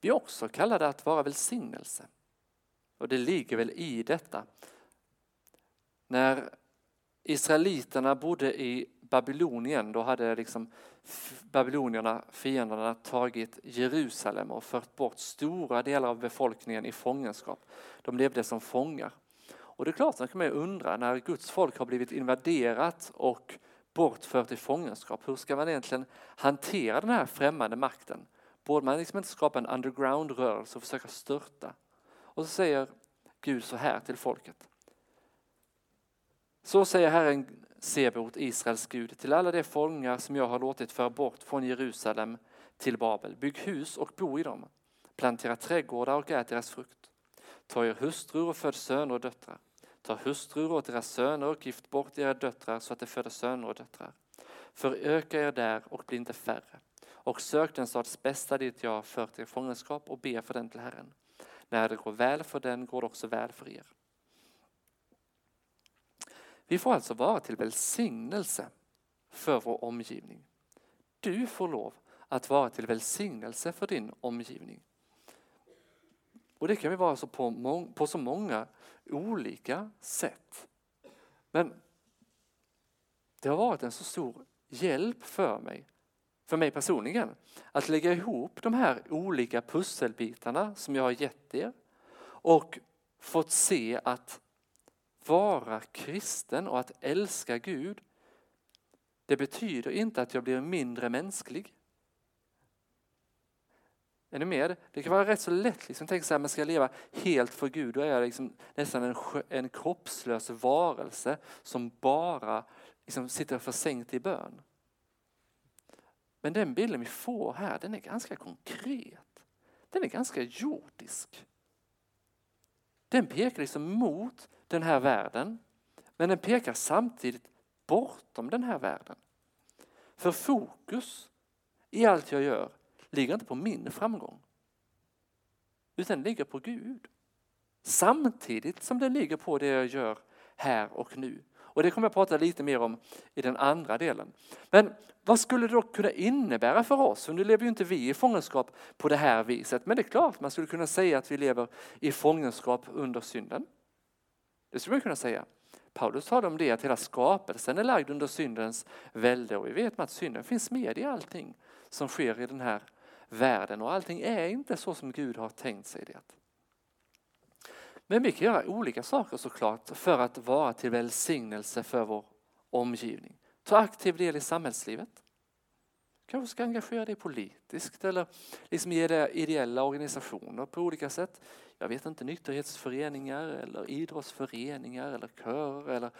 Vi är också kallade att vara välsignelse. Och det ligger väl i detta. När Israeliterna bodde i Babylonien, då hade liksom babylonierna, fienderna, tagit Jerusalem och fört bort stora delar av befolkningen i fångenskap. De levde som fångar. Och det är klart, man kan man undra när Guds folk har blivit invaderat och bortfört i fångenskap, hur ska man egentligen hantera den här främmande makten? Borde man liksom inte skapa en underground-rörelse och försöka störta? Och så säger Gud så här till folket. Så säger Herren Sebaot, Israels Gud, till alla de fångar som jag har låtit föra bort från Jerusalem till Babel. Bygg hus och bo i dem. Plantera trädgårdar och ät deras frukt. Ta er hustrur och föd söner och döttrar. Ta hustrur åt deras söner och gift bort era döttrar så att de föder söner och döttrar. Föröka er där och bli inte färre. Och sök den stads bästa dit jag fört er fångenskap och be för den till Herren. När det går väl för den går det också väl för er. Vi får alltså vara till välsignelse för vår omgivning. Du får lov att vara till välsignelse för din omgivning. Och det kan vi vara så på, på så många olika sätt. Men det har varit en så stor hjälp för mig, för mig personligen, att lägga ihop de här olika pusselbitarna som jag har gett er och fått se att vara kristen och att älska Gud, det betyder inte att jag blir mindre mänsklig. Är ni med? Det kan vara rätt så lätt liksom, tänka så här, man ska leva helt för Gud, då är jag liksom nästan en, en kroppslös varelse som bara liksom sitter försänkt i bön. Men den bilden vi får här, den är ganska konkret. Den är ganska jordisk. Den pekar liksom mot den här världen, men den pekar samtidigt bortom den här världen. För fokus i allt jag gör ligger inte på min framgång, utan ligger på Gud. Samtidigt som det ligger på det jag gör här och nu. Och det kommer jag prata lite mer om i den andra delen. Men vad skulle det då kunna innebära för oss? Nu lever ju inte vi i fångenskap på det här viset. Men det är klart, man skulle kunna säga att vi lever i fångenskap under synden. Det skulle man kunna säga. Paulus talar om det att hela skapelsen är lagd under syndens välde och vi vet att synden finns med i allting som sker i den här världen och allting är inte så som Gud har tänkt sig det. Men vi kan göra olika saker såklart för att vara till välsignelse för vår omgivning. Ta aktiv del i samhällslivet. Kanske ska engagera dig politiskt eller liksom ge dig ideella organisationer på olika sätt. Jag vet inte, nykterhetsföreningar eller idrottsföreningar eller körer eller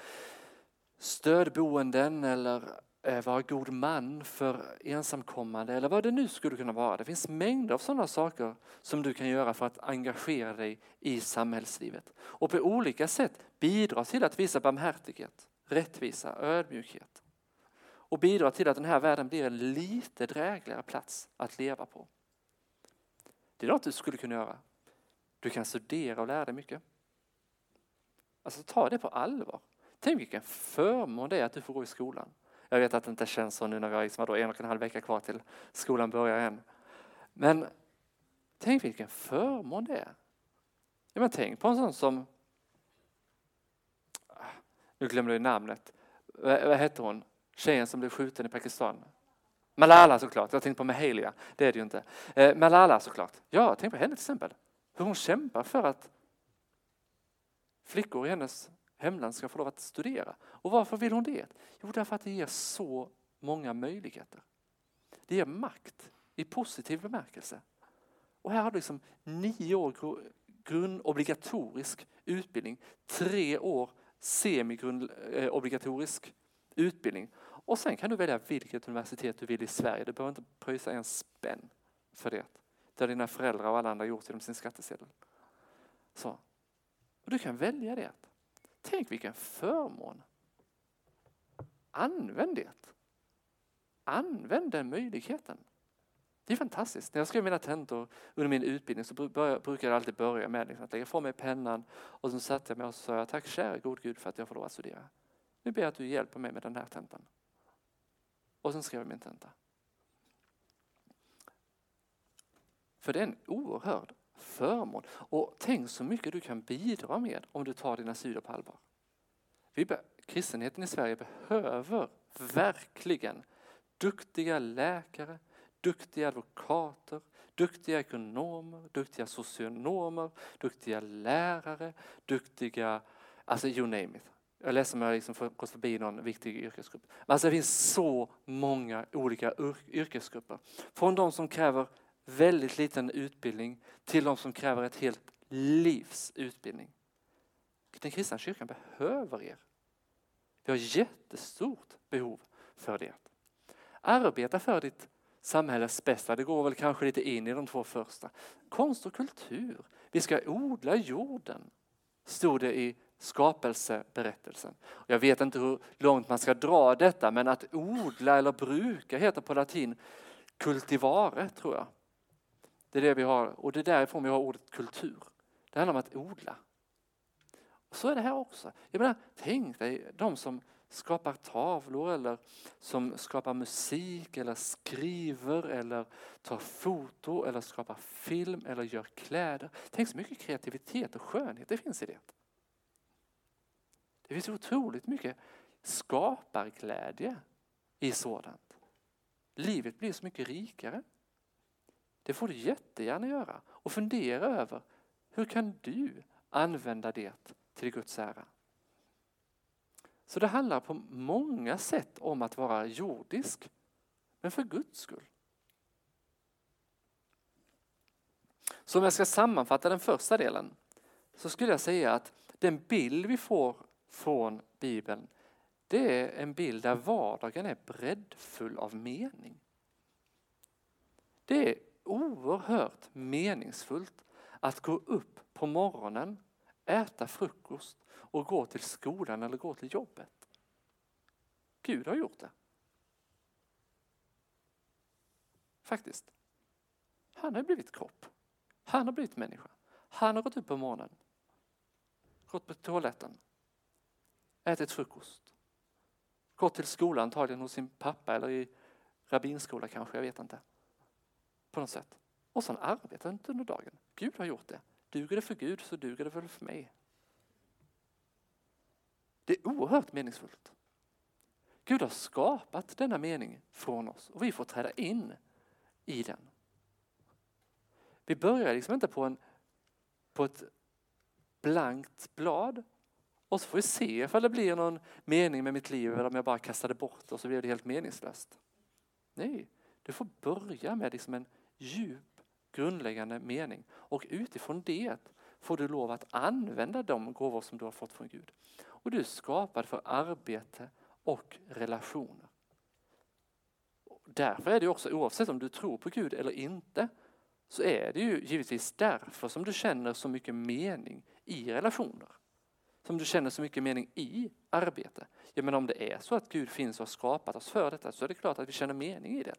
stödboenden eller Eh, vara god man för ensamkommande eller vad det nu skulle kunna vara. Det finns mängder av sådana saker som du kan göra för att engagera dig i samhällslivet och på olika sätt bidra till att visa barmhärtighet, rättvisa, ödmjukhet och bidra till att den här världen blir en lite drägligare plats att leva på. Det är något du skulle kunna göra. Du kan studera och lära dig mycket. Alltså ta det på allvar. Tänk vilken förmån det är att du får gå i skolan. Jag vet att det inte känns så nu när vi har liksom en och en halv vecka kvar till skolan börjar än. Men tänk vilken förmån det är. Ja, men tänk på en sån som, nu glömde jag namnet, vad hette hon, tjejen som blev skjuten i Pakistan? Malala såklart, jag tänkte på Mahalia, det är det ju inte. Eh, Malala såklart, ja tänk på henne till exempel. Hur hon kämpar för att flickor i hennes hemland ska få lov att studera. Och varför vill hon det? Jo, därför att det ger så många möjligheter. Det ger makt i positiv bemärkelse. Och här har du liksom nio år grundobligatorisk utbildning, tre år semigrundobligatorisk eh, utbildning. Och sen kan du välja vilket universitet du vill i Sverige. Du behöver inte pröjsa en spänn för det. Det har dina föräldrar och alla andra gjort genom sin skattsedel. Så. Och du kan välja det. Tänk vilken förmån. Använd det. Använd den möjligheten. Det är fantastiskt. När jag skrev mina tentor under min utbildning så brukade jag alltid börja med liksom att lägga ifrån mig pennan och så satte jag mig och sa tack kära god Gud för att jag får lov att studera. Nu ber jag att du hjälper mig med den här tentan. Och sen skrev jag min tenta. För det är en oerhörd förmån. Och tänk så mycket du kan bidra med om du tar dina studier på allvar. Vi kristenheten i Sverige behöver verkligen duktiga läkare, duktiga advokater, duktiga ekonomer, duktiga socionomer, duktiga lärare, duktiga, alltså you name it. Jag är ledsen om jag liksom gått förbi någon viktig yrkesgrupp. Alltså det finns så många olika yrkesgrupper. Från de som kräver väldigt liten utbildning till de som kräver ett helt livs utbildning. Den kristna kyrkan behöver er. Vi har jättestort behov för det. Arbeta för ditt samhälles bästa. Det går väl kanske lite in i de två första. Konst och kultur. Vi ska odla jorden, stod det i skapelseberättelsen. Jag vet inte hur långt man ska dra detta, men att odla eller bruka heter på latin kultivare, tror jag. Det är det vi har och det är därifrån vi har ordet kultur. Det handlar om att odla. Och så är det här också. Jag menar, tänk dig de som skapar tavlor eller som skapar musik eller skriver eller tar foto eller skapar film eller gör kläder. Tänk så mycket kreativitet och skönhet det finns i det. Det finns otroligt mycket skaparglädje i sådant. Livet blir så mycket rikare. Det får du jättegärna göra och fundera över hur kan du använda det till Guds ära? Så det handlar på många sätt om att vara jordisk, men för Guds skull. Så om jag ska sammanfatta den första delen så skulle jag säga att den bild vi får från Bibeln det är en bild där vardagen är breddfull av mening. Det är oerhört meningsfullt att gå upp på morgonen, äta frukost och gå till skolan eller gå till jobbet. Gud har gjort det. Faktiskt. Han har blivit kropp. Han har blivit människa. Han har gått upp på morgonen, gått på toaletten, ätit frukost, gått till skolan, antagligen hos sin pappa eller i rabbinskola kanske, jag vet inte. På något sätt. Och sen arbetat under dagen. Gud har gjort det. Duger det för Gud så duger det väl för mig. Det är oerhört meningsfullt. Gud har skapat denna mening från oss och vi får träda in i den. Vi börjar liksom inte på, en, på ett blankt blad och så får vi se ifall det blir någon mening med mitt liv eller om jag bara kastar det bort och så blir det helt meningslöst. Nej, du får börja med liksom en djup grundläggande mening och utifrån det får du lov att använda de gåvor som du har fått från Gud. Och du är skapad för arbete och relationer. Därför är det också, oavsett om du tror på Gud eller inte, så är det ju givetvis därför som du känner så mycket mening i relationer. Som du känner så mycket mening i arbete. Ja, men om det är så att Gud finns och har skapat oss för detta så är det klart att vi känner mening i det.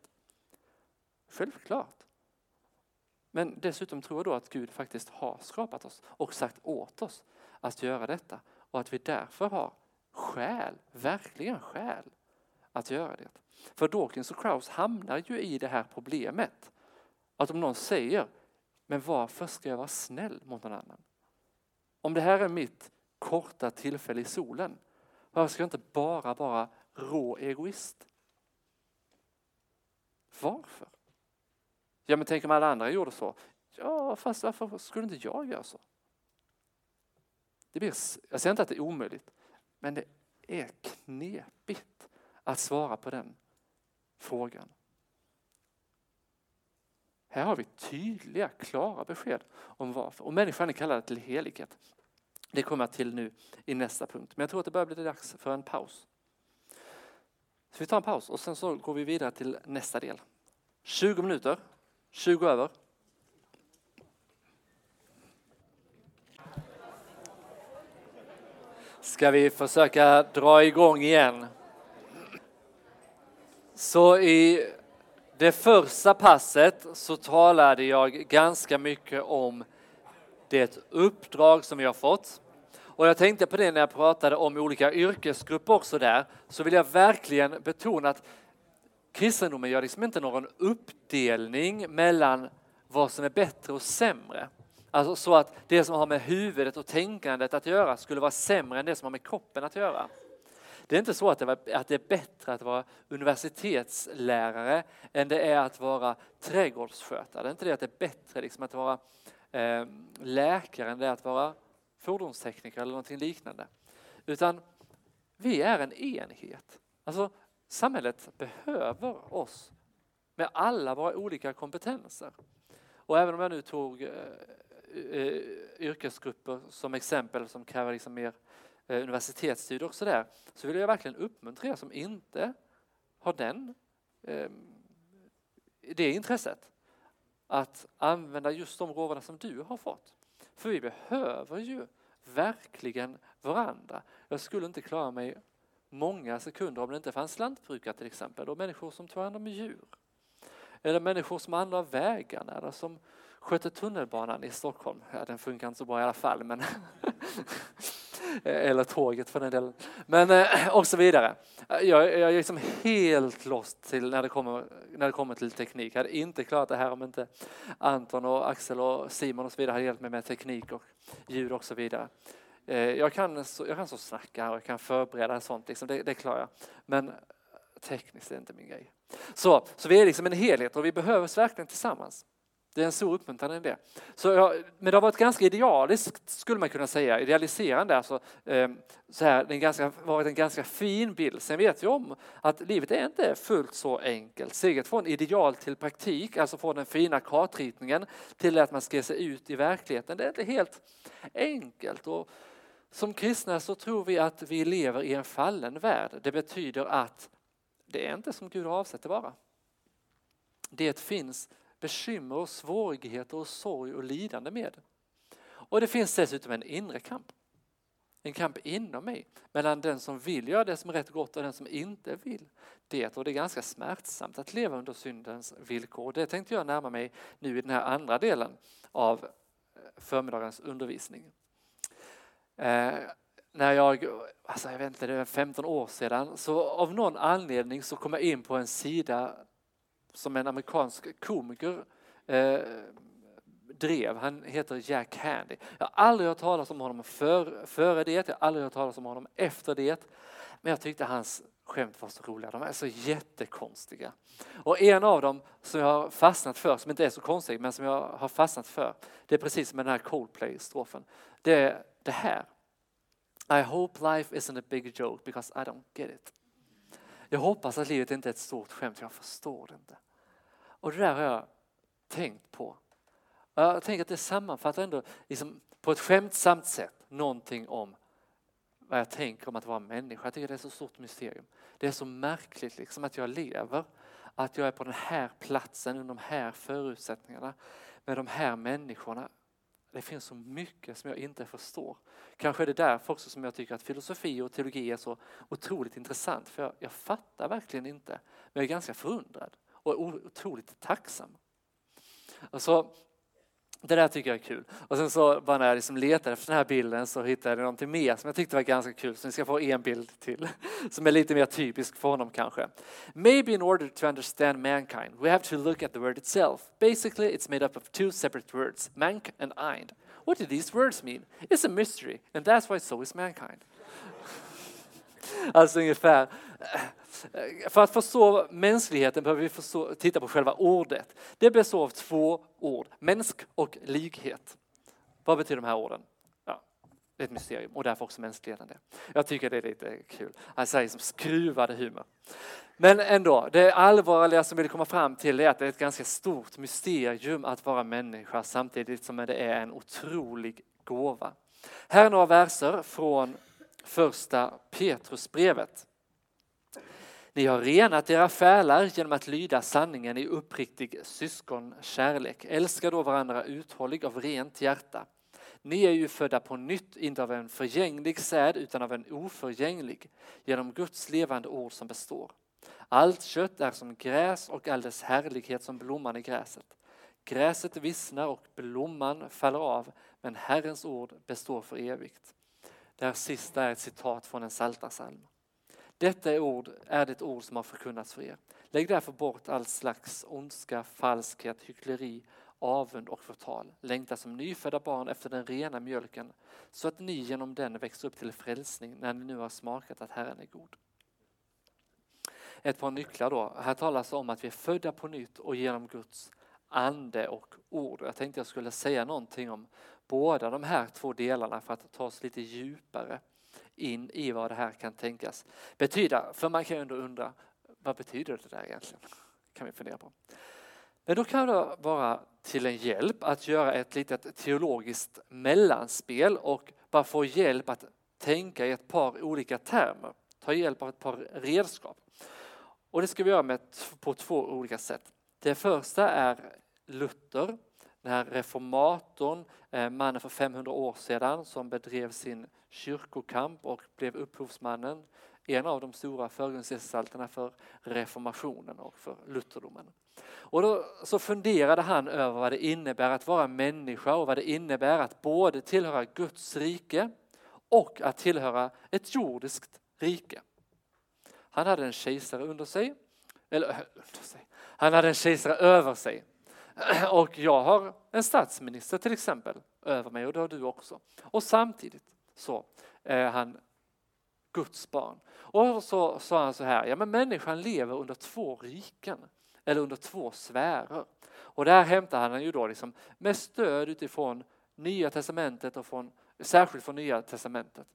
Självklart. Men dessutom tror jag då att Gud faktiskt har skapat oss och sagt åt oss att göra detta och att vi därför har skäl, verkligen skäl att göra det. För Dawkins och Krauss hamnar ju i det här problemet. Att om någon säger, men varför ska jag vara snäll mot någon annan? Om det här är mitt korta tillfälle i solen, varför ska jag inte bara vara rå egoist? Varför? Ja men tänk om alla andra gjorde så. Ja fast varför skulle inte jag göra så? Det blir, jag säger inte att det är omöjligt, men det är knepigt att svara på den frågan. Här har vi tydliga, klara besked om varför. Och människan är kallad till helighet. Det kommer jag till nu i nästa punkt. Men jag tror att det börjar bli dags för en paus. Så vi tar en paus och sen så går vi vidare till nästa del. 20 minuter, 20 över. Ska vi försöka dra igång igen? Så i det första passet så talade jag ganska mycket om det uppdrag som vi har fått. Och jag tänkte på det när jag pratade om olika yrkesgrupper också där, så vill jag verkligen betona att kristendomen gör liksom inte någon uppdelning mellan vad som är bättre och sämre. Alltså så att det som har med huvudet och tänkandet att göra skulle vara sämre än det som har med kroppen att göra. Det är inte så att det, var, att det är bättre att vara universitetslärare än det är att vara trädgårdsskötare. Det är inte det att det är bättre liksom att vara eh, läkare än det är att vara fordonstekniker eller någonting liknande. Utan vi är en enhet. Alltså samhället behöver oss med alla våra olika kompetenser. Och även om jag nu tog eh, eh, eh, yrkesgrupper som exempel som kräver liksom mer eh, universitetsstudier och sådär, så vill jag verkligen uppmuntra er som inte har den, eh, det intresset att använda just de råvarorna som du har fått. För vi behöver ju verkligen varandra. Jag skulle inte klara mig många sekunder om det inte fanns lantbrukare till exempel och människor som tog hand om djur. Eller människor som andra vägarna eller som skötte tunnelbanan i Stockholm. Ja, den funkar inte så bra i alla fall. Men Eller tåget för den delen. Men eh, och så vidare. Jag, jag är liksom helt lost till när det, kommer, när det kommer till teknik. Jag hade inte klarat det här om inte Anton och Axel och Simon och så vidare hade hjälpt mig med teknik och ljud och så vidare. Eh, jag kan, så, jag kan så snacka och jag kan förbereda sånt, liksom, det, det klarar jag. Men tekniskt är inte min grej. Så, så vi är liksom en helhet och vi behövs verkligen tillsammans. Det är en stor uppmuntran i det. Så jag, men det har varit ganska idealiskt skulle man kunna säga, idealiserande. Alltså, eh, så här, det har varit en ganska fin bild. Sen vet vi om att livet är inte fullt så enkelt. Steget från ideal till praktik, alltså från den fina kartritningen till att man ska ge sig ut i verkligheten, det är inte helt enkelt. Och som kristna så tror vi att vi lever i en fallen värld. Det betyder att det är inte som Gud har avsett det vara. Det finns bekymmer och svårigheter och sorg och lidande med. Och det finns dessutom en inre kamp. En kamp inom mig mellan den som vill göra det som är rätt gott och den som inte vill det. Och det är ganska smärtsamt att leva under syndens villkor. Det tänkte jag närma mig nu i den här andra delen av förmiddagens undervisning. Eh, när jag, alltså jag vet inte, det var 15 år sedan, så av någon anledning så kom jag in på en sida som en amerikansk komiker eh, drev. Han heter Jack Handy. Jag har aldrig hört talas om honom för, före det, jag har aldrig hört talas om honom efter det. Men jag tyckte hans skämt var så roliga. De är så jättekonstiga. Och en av dem som jag har fastnat för, som inte är så konstig, men som jag har fastnat för, det är precis som den här Coldplay-strofen. Det är det här. I hope life isn't a big joke because I don't get it. Jag hoppas att livet inte är ett stort skämt, jag förstår det inte. Och det där har jag tänkt på. Jag tänker att det sammanfattar ändå liksom, på ett skämtsamt sätt någonting om vad jag tänker om att vara människa. Jag tycker det är ett så stort mysterium. Det är så märkligt liksom att jag lever, att jag är på den här platsen under de här förutsättningarna med de här människorna. Det finns så mycket som jag inte förstår. Kanske är det därför också som jag tycker att filosofi och teologi är så otroligt intressant. För jag, jag fattar verkligen inte, men jag är ganska förundrad och otroligt tacksam. Alltså, det där tycker jag är kul. Och sen så bara när jag liksom letade efter den här bilden så hittade jag någonting mer som jag tyckte var ganska kul. Så ni ska få en bild till som är lite mer typisk för honom kanske. Maybe in order to understand mankind we have to look at the word itself. Basically it's made up of two separate words, mank and eind. What do these words mean? It's a mystery and that's why so is mankind. Alltså ungefär för att förstå mänskligheten behöver vi förstå, titta på själva ordet. Det består av två ord, mänsk och likhet. Vad betyder de här orden? Ja, det är ett mysterium och därför också mänskligheten det. Jag tycker det är lite kul. Han säger som skruvade humor. Men ändå, det allvarliga som vi vill komma fram till är att det är ett ganska stort mysterium att vara människa samtidigt som det är en otrolig gåva. Här är några verser från första Petrusbrevet. Ni har renat era själar genom att lyda sanningen i uppriktig syskonkärlek. Älska då varandra uthållig av rent hjärta. Ni är ju födda på nytt, inte av en förgänglig säd utan av en oförgänglig, genom Guds levande ord som består. Allt kött är som gräs och all dess härlighet som blomman i gräset. Gräset vissnar och blomman faller av, men Herrens ord består för evigt. Det här sista är ett citat från en psaltarpsalm. Detta är, ord, är det ord som har förkunnats för er. Lägg därför bort all slags ondska, falskhet, hyckleri, avund och förtal. Längta som nyfödda barn efter den rena mjölken så att ni genom den växer upp till frälsning när ni nu har smakat att Herren är god. Ett par nycklar då. Här talas om att vi är födda på nytt och genom Guds ande och ord. Jag tänkte jag skulle säga någonting om båda de här två delarna för att ta oss lite djupare in i vad det här kan tänkas betyda. För man kan ju ändå undra, vad betyder det där egentligen? kan vi fundera på. Men då kan det vara till en hjälp att göra ett litet teologiskt mellanspel och bara få hjälp att tänka i ett par olika termer. Ta hjälp av ett par redskap. Och det ska vi göra med, på två olika sätt. Det första är Luther, den här reformatorn, eh, mannen för 500 år sedan som bedrev sin kyrkokamp och blev upphovsmannen en av de stora förgrundsgestalterna för reformationen och för lutherdomen. Och då så funderade han över vad det innebär att vara människa och vad det innebär att både tillhöra Guds rike och att tillhöra ett jordiskt rike. Han hade en kejsare under sig, eller under sig. Han hade en kejsare över sig. Och jag har en statsminister till exempel över mig och det har du också. Och samtidigt så är han Guds barn. Och så sa han så här, ja men människan lever under två riken eller under två sfärer. Och där hämtar han ju då liksom med stöd utifrån Nya Testamentet och från, särskilt från Nya Testamentet.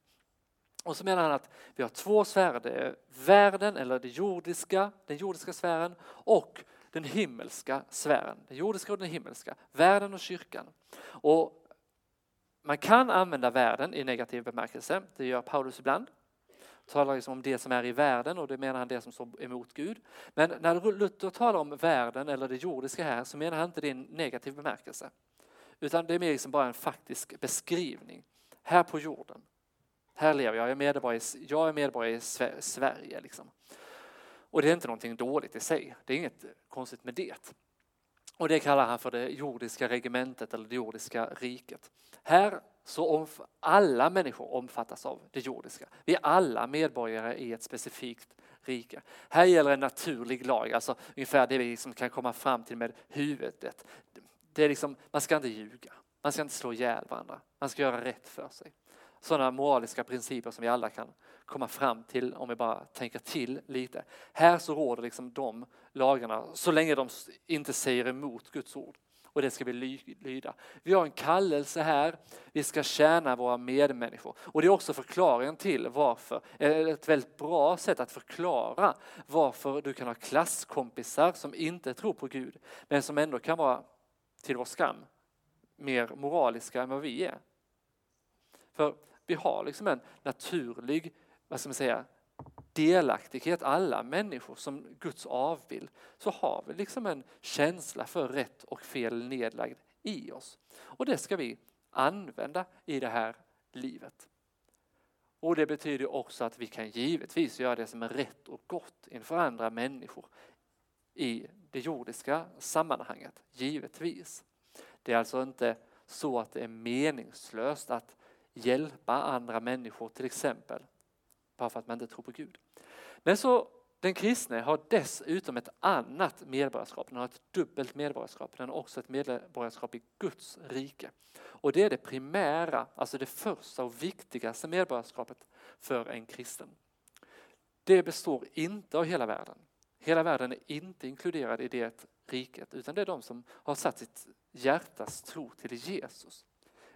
Och så menar han att vi har två sfärer, det är världen eller det jordiska, den jordiska sfären och den himmelska sfären. Den jordiska och den himmelska, världen och kyrkan. Och man kan använda världen i negativ bemärkelse, det gör Paulus ibland talar liksom om det som är i världen och det menar han det som står emot Gud. Men när Luther talar om världen eller det jordiska här så menar han inte det i en negativ bemärkelse. Utan det är mer liksom bara en faktisk beskrivning. Här på jorden, här lever jag, jag är medborgare, jag är medborgare i Sverige. Liksom. Och det är inte någonting dåligt i sig, det är inget konstigt med det. Och det kallar han för det jordiska regementet eller det jordiska riket. Här så alla människor omfattas av det jordiska. Vi är alla medborgare i ett specifikt rike. Här gäller en naturlig lag, alltså ungefär det vi liksom kan komma fram till med huvudet. Det är liksom, man ska inte ljuga, man ska inte slå ihjäl varandra, man ska göra rätt för sig. Sådana moraliska principer som vi alla kan komma fram till om vi bara tänker till lite. Här så råder liksom de lagarna så länge de inte säger emot Guds ord och det ska vi lyda. Vi har en kallelse här, vi ska tjäna våra medmänniskor. Och det är också förklaringen till varför, ett väldigt bra sätt att förklara varför du kan ha klasskompisar som inte tror på Gud, men som ändå kan vara, till vår skam, mer moraliska än vad vi är. För vi har liksom en naturlig, vad ska man säga, delaktighet, alla människor som Guds avbild, så har vi liksom en känsla för rätt och fel nedlagd i oss. Och det ska vi använda i det här livet. Och det betyder också att vi kan givetvis göra det som är rätt och gott inför andra människor i det jordiska sammanhanget, givetvis. Det är alltså inte så att det är meningslöst att hjälpa andra människor till exempel bara för att man inte tror på Gud. Men så den kristne har dessutom ett annat medborgarskap. Den har ett dubbelt medborgarskap. Den har också ett medborgarskap i Guds rike. Och det är det primära, alltså det första och viktigaste medborgarskapet för en kristen. Det består inte av hela världen. Hela världen är inte inkluderad i det riket utan det är de som har satt sitt hjärtas tro till Jesus.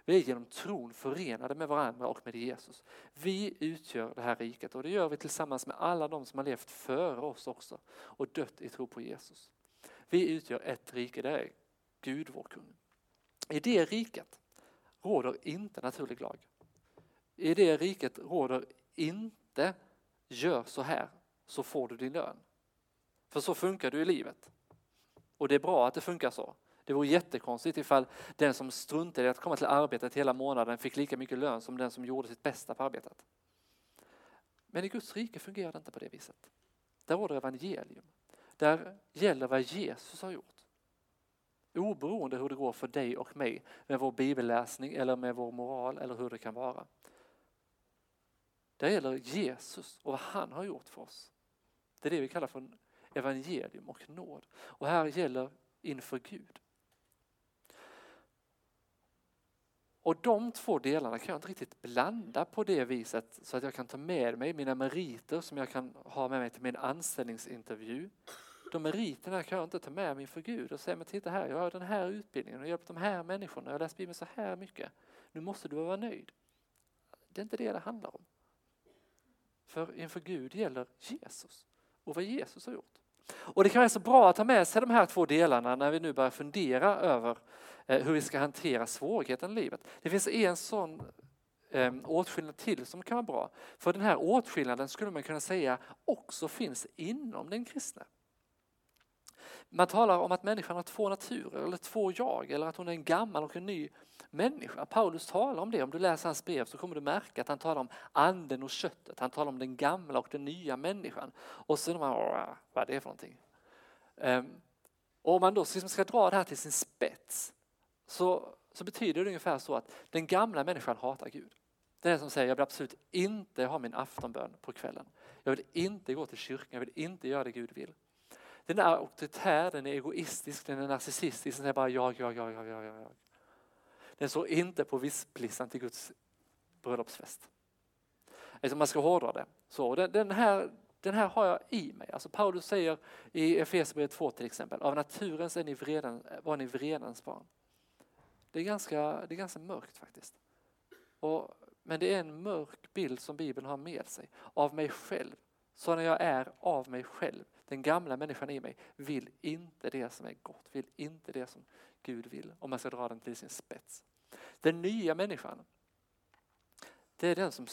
Vi är genom tron förenade med varandra och med Jesus. Vi utgör det här riket och det gör vi tillsammans med alla de som har levt före oss också och dött i tro på Jesus. Vi utgör ett rike, det är Gud vår kung. I det riket råder inte naturlig lag. I det riket råder inte gör så här så får du din lön. För så funkar du i livet. Och det är bra att det funkar så. Det vore jättekonstigt ifall den som struntade i att komma till arbetet hela månaden fick lika mycket lön som den som gjorde sitt bästa på arbetet. Men i Guds rike fungerar det inte på det viset. Där råder evangelium. Där gäller vad Jesus har gjort. Oberoende hur det går för dig och mig med vår bibelläsning eller med vår moral eller hur det kan vara. Där gäller Jesus och vad han har gjort för oss. Det är det vi kallar för evangelium och nåd. Och här gäller inför Gud. Och de två delarna kan jag inte riktigt blanda på det viset så att jag kan ta med mig mina meriter som jag kan ha med mig till min anställningsintervju. De meriterna kan jag inte ta med mig för Gud och säga, men titta här, jag har den här utbildningen och hjälpt de här människorna, jag har läst Bibeln så här mycket. Nu måste du vara nöjd. Det är inte det det handlar om. För inför Gud gäller Jesus och vad Jesus har gjort. Och det kan vara så bra att ha med sig de här två delarna när vi nu börjar fundera över eh, hur vi ska hantera svårigheten i livet. Det finns en sån ehm, åtskillnad till som kan vara bra. För den här åtskillnaden skulle man kunna säga också finns inom den kristne. Man talar om att människan har två naturer eller två jag eller att hon är en gammal och en ny människa. Paulus talar om det. Om du läser hans brev så kommer du märka att han talar om anden och köttet. Han talar om den gamla och den nya människan. Och så undrar man, vad är det för någonting? Och om man då liksom ska dra det här till sin spets så, så betyder det ungefär så att den gamla människan hatar Gud. Det är som säger jag vill absolut inte ha min aftonbön på kvällen. Jag vill inte gå till kyrkan, jag vill inte göra det Gud vill. Den är auktoritär, den är egoistisk, den är narcissistisk, den är bara jag, jag, jag, jag, jag, jag. Den står inte på visplistan till Guds bröllopsfest. Alltså man ska hårdra det. Så den, den, här, den här har jag i mig. Alltså Paulus säger i Efesierbrevet 2 till exempel, av naturen är ni vreden, var ni vredens barn. Det är, ganska, det är ganska mörkt faktiskt. Och, men det är en mörk bild som Bibeln har med sig av mig själv. Så när jag är av mig själv, den gamla människan i mig vill inte det som är gott, vill inte det som Gud vill, om man ska dra den till sin spets. Den nya människan, det är den som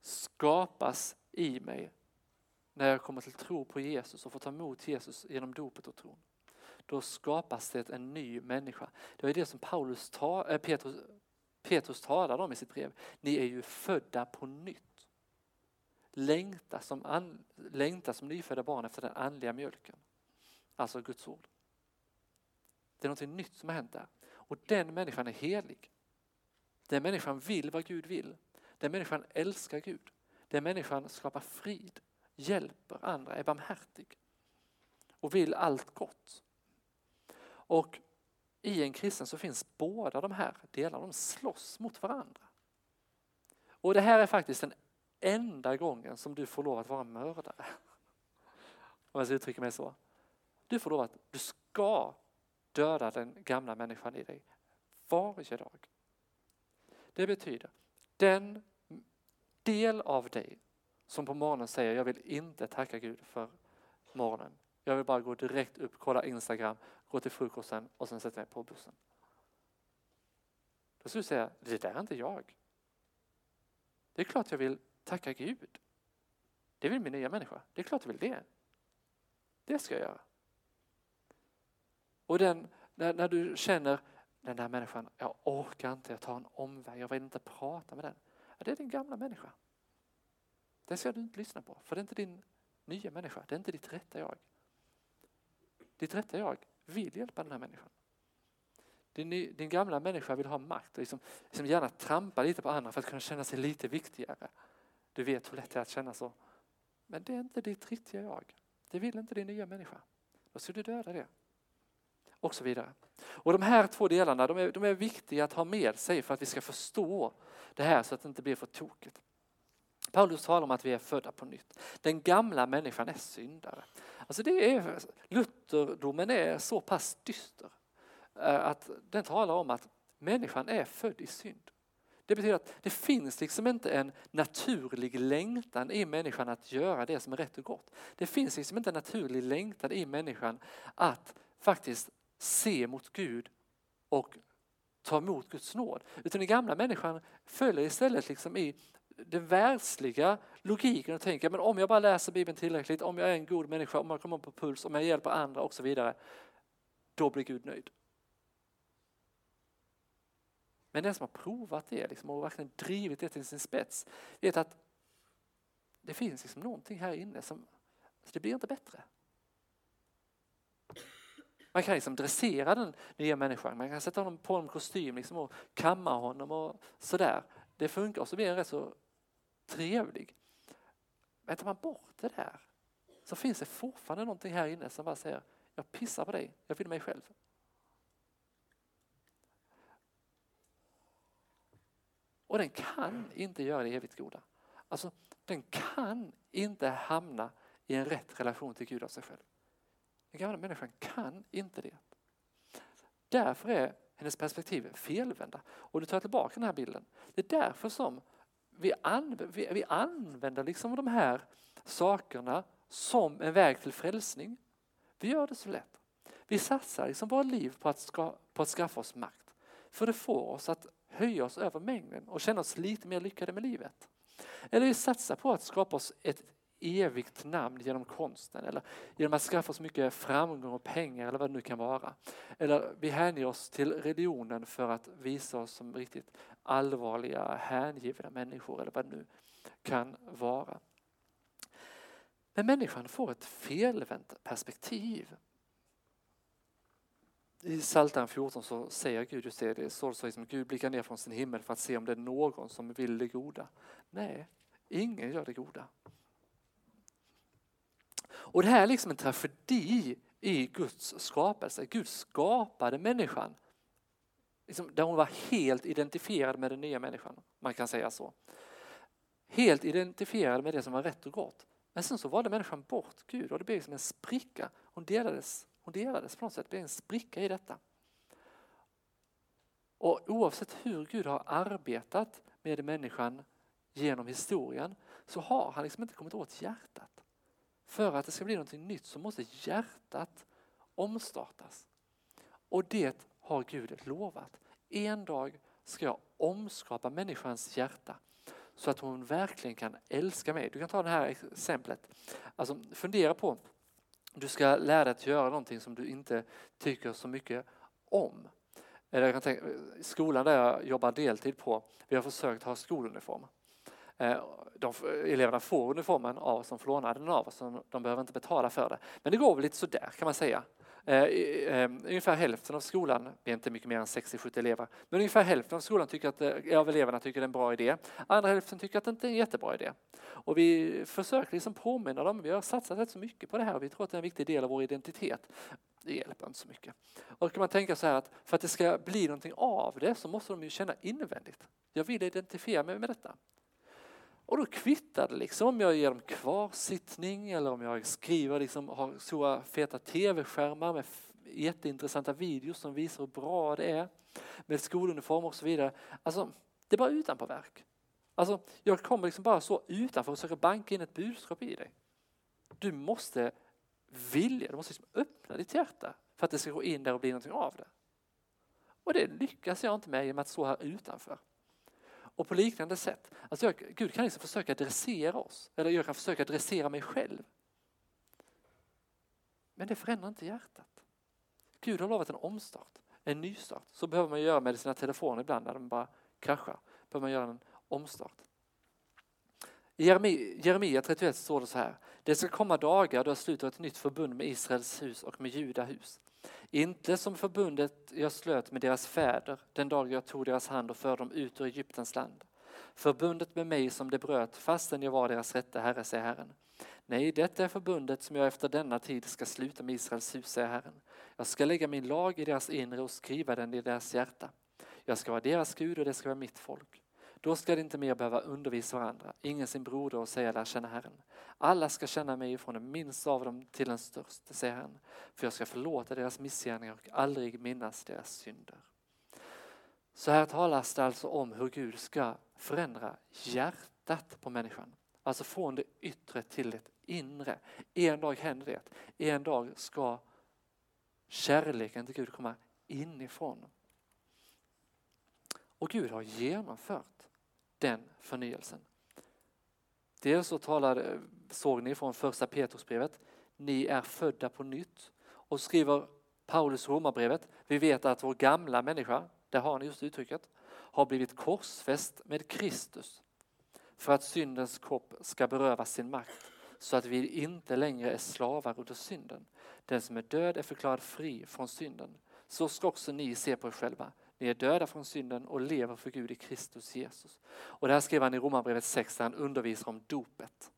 skapas i mig när jag kommer till tro på Jesus och får ta emot Jesus genom dopet och tron. Då skapas det en ny människa. Det är det som Paulus ta, äh, Petrus, Petrus talar om i sitt brev. Ni är ju födda på nytt. Längta som, an, längta som nyfödda barn efter den andliga mjölken. Alltså Guds ord. Det är något nytt som har hänt där. Och den människan är helig. Den människan vill vad Gud vill. Den människan älskar Gud. Den människan skapar frid, hjälper andra, är barmhärtig och vill allt gott. Och i en kristen så finns båda de här delarna, de slåss mot varandra. Och det här är faktiskt den enda gången som du får lov att vara mördare. Om jag ska uttrycka mig så. Du får lov att, du ska döda den gamla människan i dig varje dag. Det betyder den del av dig som på morgonen säger jag vill inte tacka Gud för morgonen. Jag vill bara gå direkt upp, kolla Instagram, gå till frukosten och sen sätta mig på bussen. Då skulle du säga, det där är inte jag. Det är klart jag vill tacka Gud. Det vill min nya människa. Det är klart jag vill det. Det ska jag göra. Och den, när, när du känner den där människan, jag orkar inte, jag tar en omväg, jag vill inte prata med den. Ja, det är din gamla människa. Den ska du inte lyssna på, för det är inte din nya människa, det är inte ditt rätta jag. Ditt rätta jag vill hjälpa den här människan. Din, din gamla människa vill ha makt och liksom, liksom gärna trampa lite på andra för att kunna känna sig lite viktigare. Du vet hur lätt det är att känna så. Men det är inte ditt riktiga jag. Det vill inte din nya människa. Då ska du döda det och så vidare. Och de här två delarna de är, de är viktiga att ha med sig för att vi ska förstå det här så att det inte blir för tokigt. Paulus talar om att vi är födda på nytt. Den gamla människan är syndare. Alltså det är, Lutherdomen är så pass dyster eh, att den talar om att människan är född i synd. Det betyder att det finns liksom inte en naturlig längtan i människan att göra det som är rätt och gott. Det finns liksom inte en naturlig längtan i människan att faktiskt se mot Gud och ta emot Guds nåd. Utan den gamla människan följer istället liksom i den världsliga logiken och tänker men om jag bara läser Bibeln tillräckligt, om jag är en god människa, om jag kommer på puls, om jag hjälper andra och så vidare. Då blir Gud nöjd. Men den som har provat det liksom, och verkligen drivit det till sin spets vet att det finns liksom någonting här inne som alltså det blir inte bättre. Man kan liksom dressera den nya människan, man kan sätta honom på en kostym liksom och kamma honom och sådär. Det funkar och så blir den rätt så trevlig. Men tar man bort det där så finns det fortfarande någonting här inne som bara säger jag pissar på dig, jag vill mig själv. Och den kan inte göra det evigt goda. Alltså, den kan inte hamna i en rätt relation till Gud av sig själv. Den gamla människan kan inte det. Därför är hennes perspektiv felvända. Och du tar tillbaka den här bilden. Det är därför som vi, använder, vi, vi använder liksom de här sakerna som en väg till frälsning. Vi gör det så lätt. Vi satsar liksom våra liv på att, ska, på att skaffa oss makt. För det får oss att höja oss över mängden och känna oss lite mer lyckade med livet. Eller vi satsar på att skapa oss ett evigt namn genom konsten eller genom att skaffa oss mycket framgång och pengar eller vad det nu kan vara. Eller vi hänger oss till religionen för att visa oss som riktigt allvarliga, hängivna människor eller vad det nu kan vara. Men människan får ett felvänt perspektiv. I Psaltaren 14 så säger Gud just det, det står så liksom, Gud blickar ner från sin himmel för att se om det är någon som vill det goda. Nej, ingen gör det goda. Och det här är liksom en tragedi i Guds skapelse. Gud skapade människan liksom, där hon var helt identifierad med den nya människan. Man kan säga så. Helt identifierad med det som var rätt och gott. Men sen så valde människan bort Gud och det blev som en spricka. Hon delades, hon delades på något sätt, det blev en spricka i detta. Och oavsett hur Gud har arbetat med människan genom historien så har han liksom inte kommit åt hjärtat. För att det ska bli något nytt så måste hjärtat omstartas. Och det har Gud lovat. En dag ska jag omskapa människans hjärta så att hon verkligen kan älska mig. Du kan ta det här exemplet. Alltså, fundera på, du ska lära dig att göra någonting som du inte tycker så mycket om. Eller jag kan tänka, skolan där jag jobbar deltid på, vi har försökt ha skoluniform. Eh, de, eleverna får uniformen av oss, de får låna den av oss, de behöver inte betala för det. Men det går väl lite sådär kan man säga. Eh, ehm, ungefär hälften av skolan, vi är inte mycket mer än 60-70 elever, men ungefär hälften av skolan tycker att, eh, av eleverna tycker det är en bra idé. Andra hälften tycker att det inte är en jättebra idé. Och vi försöker liksom påminna dem, vi har satsat rätt så mycket på det här och vi tror att det är en viktig del av vår identitet. Det hjälper inte så mycket. Och kan man tänka så här att för att det ska bli någonting av det så måste de ju känna invändigt. Jag vill identifiera mig med detta. Och då kvittar det liksom om jag ger dem kvarsittning eller om jag skriver, liksom, har stora feta tv-skärmar med jätteintressanta videos som visar hur bra det är med skoluniform och så vidare. Alltså, det är bara utanpåverk. Alltså, jag kommer liksom bara så utanför och försöker banka in ett budskap i dig. Du måste vilja, du måste liksom öppna ditt hjärta för att det ska gå in där och bli någonting av det. Och det lyckas jag inte med genom att stå här utanför. Och på liknande sätt, alltså jag, Gud kan liksom försöka dressera oss, eller jag kan försöka dressera mig själv. Men det förändrar inte hjärtat. Gud har lovat en omstart, en nystart. Så behöver man göra med sina telefoner ibland när de bara kraschar. Behöver man göra en omstart. I Jeremia 31 står det så här. Det ska komma dagar då jag sluter ett nytt förbund med Israels hus och med Juda hus. Inte som förbundet jag slöt med deras fäder den dag jag tog deras hand och förde dem ut ur Egyptens land. Förbundet med mig som de bröt fastän jag var deras rätte herre, säger Herren. Nej, detta är förbundet som jag efter denna tid ska sluta med Israels hus, säger Herren. Jag ska lägga min lag i deras inre och skriva den i deras hjärta. Jag ska vara deras Gud och det ska vara mitt folk. Då ska de inte mer behöva undervisa varandra, ingen sin broder och säga lär känna Herren. Alla ska känna mig från den minsta av dem till den största, säger Herren. För jag ska förlåta deras missgärningar och aldrig minnas deras synder. Så här talas det alltså om hur Gud ska förändra hjärtat på människan. Alltså från det yttre till det inre. En dag händer det. En dag ska kärleken till Gud komma inifrån. Och Gud har genomfört den förnyelsen. Dels så talar, eh, såg ni från första Petrusbrevet, ni är födda på nytt. Och skriver Paulus Romarbrevet, vi vet att vår gamla människa, där har ni just uttrycket, har blivit korsfäst med Kristus för att syndens kropp ska berövas sin makt så att vi inte längre är slavar under synden. Den som är död är förklarad fri från synden. Så ska också ni se på er själva. Ni är döda från synden och lever för Gud i Kristus Jesus. Och det här skrev han i Romarbrevet 6 där han undervisar om dopet.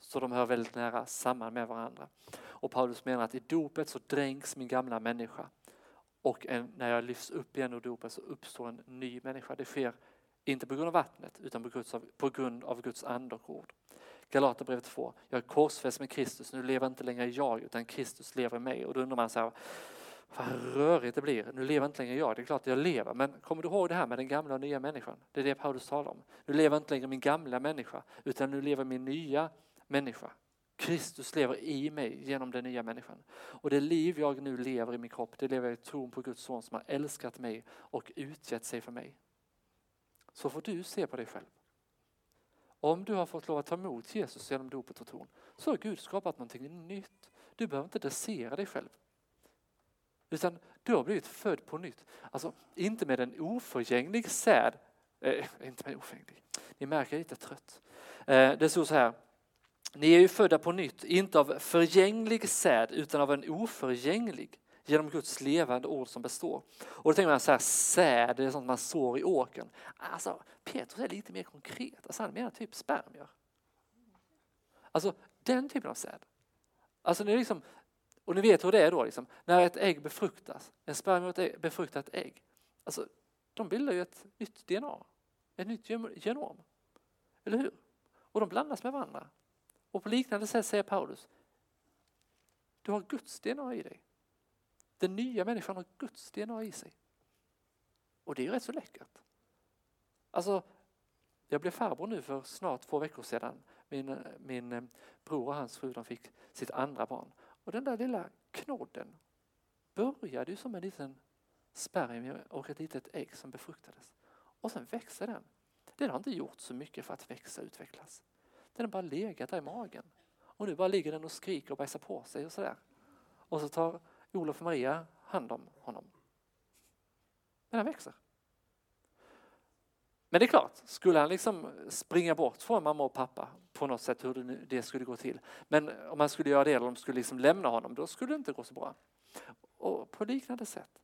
Så de hör väldigt nära samman med varandra. Och Paulus menar att i dopet så dränks min gamla människa. Och en, när jag lyfts upp igen ur dopet så uppstår en ny människa. Det sker inte på grund av vattnet utan på, Guds, på grund av Guds ande och ord. Galaterbrevet 2. Jag är korsfäst med Kristus, nu lever inte längre jag utan Kristus lever i mig. Och då undrar man så här, vad rörigt det blir. Nu lever inte längre jag, det är klart att jag lever. Men kommer du ihåg det här med den gamla och nya människan? Det är det Paulus talar om. Nu lever inte längre min gamla människa, utan nu lever min nya människa. Kristus lever i mig genom den nya människan. Och det liv jag nu lever i min kropp, det lever jag i tron på Guds son som har älskat mig och utgett sig för mig. Så får du se på dig själv. Om du har fått lov att ta emot Jesus genom dopet och tron så har Gud skapat någonting nytt. Du behöver inte dressera dig själv. Utan du har blivit född på nytt. Alltså inte med en oförgänglig säd. Eh, inte med oförgänglig. Ni märker jag är lite trött. Eh, det står så här. Ni är ju födda på nytt, inte av förgänglig säd utan av en oförgänglig genom Guds levande ord som består. Och då tänker man så här, säd, det är sånt man sår i åkern. Alltså, Petrus är lite mer konkret, alltså, han menar typ spermier. Alltså den typen av säd. Alltså det är liksom, och ni vet hur det är då, liksom, när ett ägg befruktas, en spermie och ett befruktat ägg, alltså de bildar ju ett nytt DNA, ett nytt genom. Eller hur? Och de blandas med varandra. Och på liknande sätt säger Paulus, du har Guds DNA i dig. Den nya människan har Guds DNA i sig. Och det är ju rätt så läckert. Alltså, jag blev farbror nu för snart två veckor sedan. Min, eh, min eh, bror och hans fru de fick sitt andra barn. Och den där lilla knodden började ju som en liten spermie och ett litet ägg som befruktades. Och sen växer den. Den har inte gjort så mycket för att växa och utvecklas. Den har bara legat där i magen. Och nu bara ligger den och skriker och bajsar på sig och sådär. Och så tar Olof och Maria hand om honom. Men han växer. Men det är klart, skulle han liksom springa bort från mamma och pappa på något sätt hur det skulle gå till. Men om han skulle göra det eller om de skulle liksom lämna honom, då skulle det inte gå så bra. Och på liknande sätt,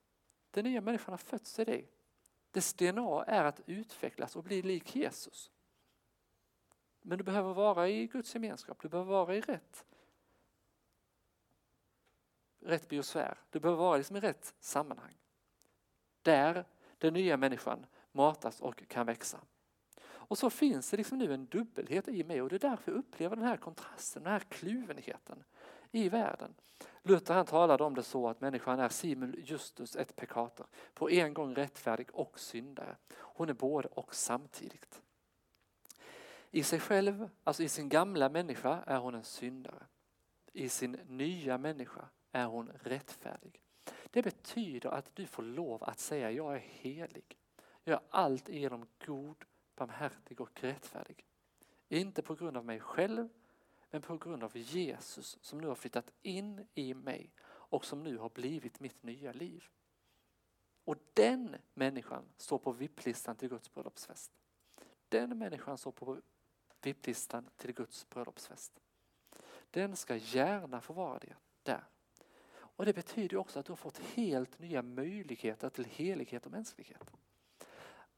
den nya människan har fötts i dig. Dess DNA är att utvecklas och bli lik Jesus. Men du behöver vara i Guds gemenskap, du behöver vara i rätt rätt biosfär. Du behöver vara liksom i rätt sammanhang. Där den nya människan matas och kan växa. Och så finns det liksom nu en dubbelhet i mig och det är därför jag upplever den här kontrasten, den här kluvenheten i världen. Luther han talade om det så att människan är simul justus et peccator, på en gång rättfärdig och syndare. Hon är både och samtidigt. I sig själv, alltså i sin gamla människa, är hon en syndare. I sin nya människa är hon rättfärdig. Det betyder att du får lov att säga jag är helig. Jag är allt genom god, barmhärtig och rättfärdig. Inte på grund av mig själv, men på grund av Jesus som nu har flyttat in i mig och som nu har blivit mitt nya liv. Och den människan står på vipplistan till Guds bröllopsfest. Den människan står på vipplistan till Guds bröllopsfest. Den ska gärna få vara det där. Och det betyder också att du har fått helt nya möjligheter till helighet och mänsklighet.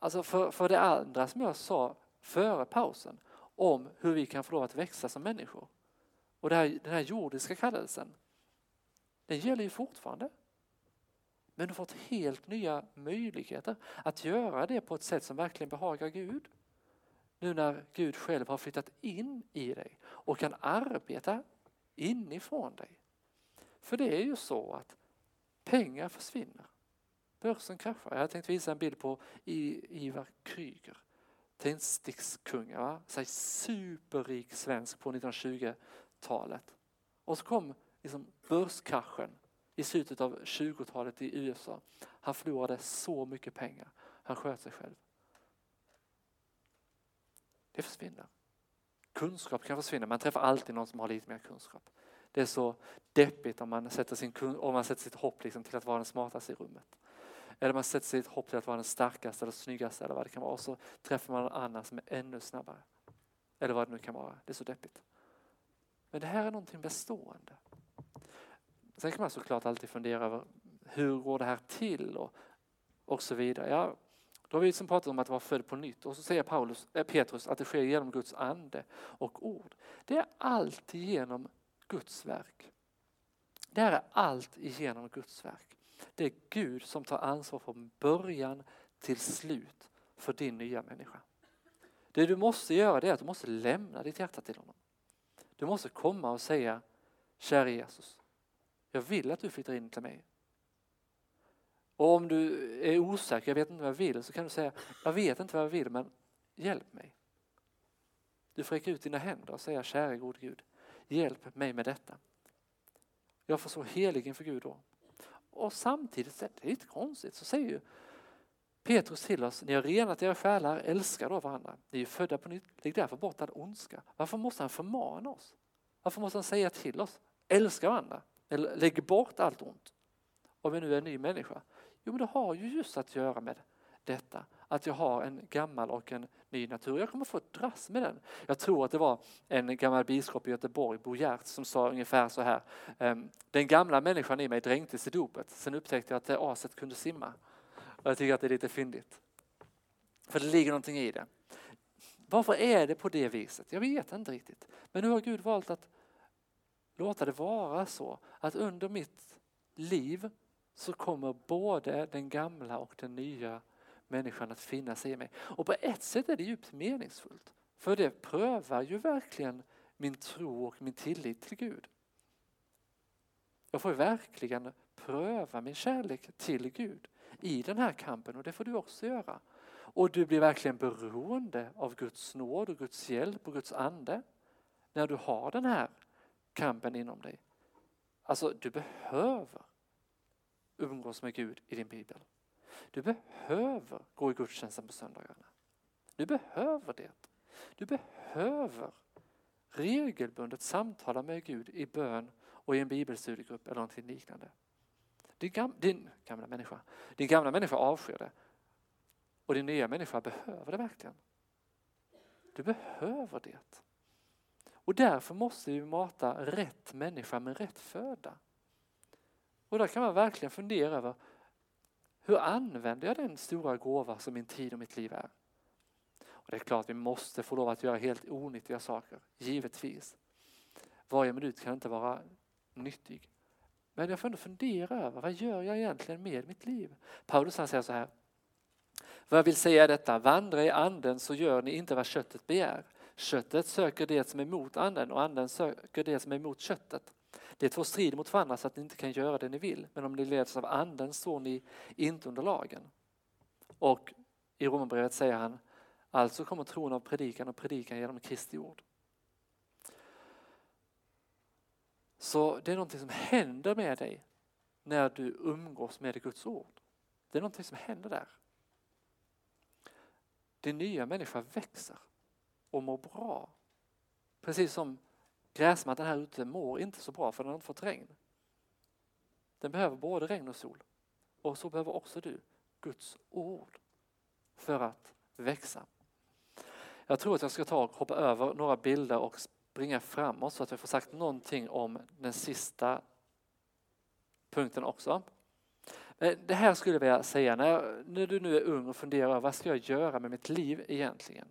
Alltså för, för det andra som jag sa före pausen om hur vi kan få lov att växa som människor. Och här, den här jordiska kallelsen, den gäller ju fortfarande. Men du har fått helt nya möjligheter att göra det på ett sätt som verkligen behagar Gud. Nu när Gud själv har flyttat in i dig och kan arbeta inifrån dig. För det är ju så att pengar försvinner. Börsen kraschar. Jag tänkte visa en bild på Ivar Kryger. Tändstickskungen, superrik svensk på 1920-talet. Och så kom liksom börskraschen i slutet av 20-talet i USA. Han förlorade så mycket pengar. Han sköt sig själv. Det försvinner. Kunskap kan försvinna. Man träffar alltid någon som har lite mer kunskap. Det är så deppigt om man sätter, sin, om man sätter sitt hopp liksom till att vara den smartaste i rummet. Eller man sätter sitt hopp till att vara den starkaste eller snyggaste eller vad det kan vara. Och så träffar man någon annan som är ännu snabbare. Eller vad det nu kan vara. Det är så deppigt. Men det här är någonting bestående. Sen kan man såklart alltid fundera över hur går det här till och, och så vidare. Ja, då har vi liksom pratat om att vara född på nytt och så säger Paulus, äh, Petrus att det sker genom Guds ande och ord. Det är allt genom Guds verk. Det här är allt igenom Guds verk. Det är Gud som tar ansvar från början till slut för din nya människa. Det du måste göra är att du måste lämna ditt hjärta till honom. Du måste komma och säga, kära Jesus, jag vill att du flyttar in till mig. Och om du är osäker, jag vet inte vad jag vill, så kan du säga, jag vet inte vad jag vill men hjälp mig. Du får räcka ut dina händer och säga, Käre god Gud, hjälp mig med detta. Jag får så helig inför Gud då. Och samtidigt, det är lite konstigt, så säger ju Petrus till oss, ni har renat era själar, älskar då varandra. Ni är födda på nytt, lägg därför bort all ondska. Varför måste han förmana oss? Varför måste han säga till oss, älska varandra, eller lägg bort allt ont? Om vi nu är en ny människa. Jo men det har ju just att göra med detta, att jag har en gammal och en ny natur. Jag kommer få dras med den. Jag tror att det var en gammal biskop i Göteborg, Bo Gert, som sa ungefär så här. Ehm, den gamla människan i mig dränktes i dopet, sen upptäckte jag att det aset kunde simma. Och jag tycker att det är lite fyndigt. För det ligger någonting i det. Varför är det på det viset? Jag vet inte riktigt. Men nu har Gud valt att låta det vara så att under mitt liv så kommer både den gamla och den nya människan att finna sig i mig. Och på ett sätt är det djupt meningsfullt. För det prövar ju verkligen min tro och min tillit till Gud. Jag får verkligen pröva min kärlek till Gud i den här kampen och det får du också göra. Och du blir verkligen beroende av Guds nåd och Guds hjälp och Guds ande när du har den här kampen inom dig. Alltså du behöver umgås med Gud i din bibel. Du behöver gå i gudstjänsten på söndagarna. Du behöver det. Du behöver regelbundet samtala med Gud i bön och i en bibelstudiegrupp eller någonting liknande. Din, gam, din gamla människa, din gamla människa avskyr det. Och din nya människa behöver det verkligen. Du behöver det. Och därför måste vi mata rätt människa med rätt föda. Och där kan man verkligen fundera över hur använder jag den stora gåva som min tid och mitt liv är? Och Det är klart att vi måste få lov att göra helt onyttiga saker, givetvis. Varje minut kan inte vara nyttig. Men jag får ändå fundera över vad gör jag egentligen med mitt liv? Paulus han säger så här. Vad jag vill säga är detta, vandra i anden så gör ni inte vad köttet begär. Köttet söker det som är emot anden och anden söker det som är emot köttet. Det är två strider mot varandra så att ni inte kan göra det ni vill. Men om ni leds av anden står ni inte under lagen. Och i Romarbrevet säger han, alltså kommer tron av predikan och predikan genom Kristi ord. Så det är någonting som händer med dig när du umgås med Guds ord. Det är någonting som händer där. Din nya människa växer och mår bra. Precis som Gräsmattan här ute mår inte så bra för den har inte fått regn. Den behöver både regn och sol. Och så behöver också du Guds ord för att växa. Jag tror att jag ska ta och hoppa över några bilder och springa framåt så att vi får sagt någonting om den sista punkten också. Eh, det här skulle jag vilja säga, när, jag, när du nu är ung och funderar vad ska jag göra med mitt liv egentligen?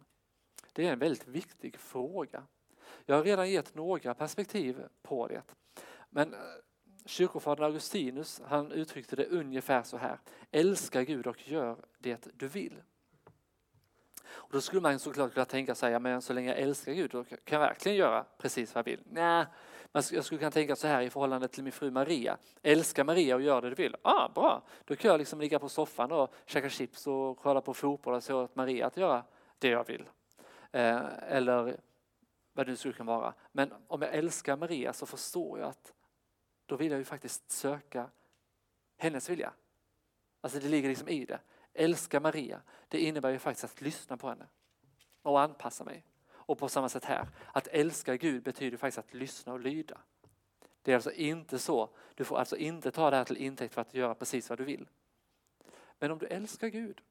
Det är en väldigt viktig fråga. Jag har redan gett några perspektiv på det. Men eh, kyrkofadern Augustinus han uttryckte det ungefär så här. Älska Gud och gör det du vill. Och då skulle man såklart kunna tänka sig, ja, men så länge jag älskar Gud då kan jag verkligen göra precis vad jag vill. Nej, men jag skulle kunna tänka så här i förhållande till min fru Maria. Älska Maria och gör det du vill. Ah, bra, då kan jag liksom ligga på soffan och käka chips och kolla på fotboll och så åt Maria att göra det jag vill. Eh, eller vad det nu skulle kunna vara. Men om jag älskar Maria så förstår jag att då vill jag ju faktiskt söka hennes vilja. Alltså det ligger liksom i det. Älska Maria, det innebär ju faktiskt att lyssna på henne och anpassa mig. Och på samma sätt här, att älska Gud betyder faktiskt att lyssna och lyda. Det är alltså inte så, du får alltså inte ta det här till intäkt för att göra precis vad du vill. Men om du älskar Gud,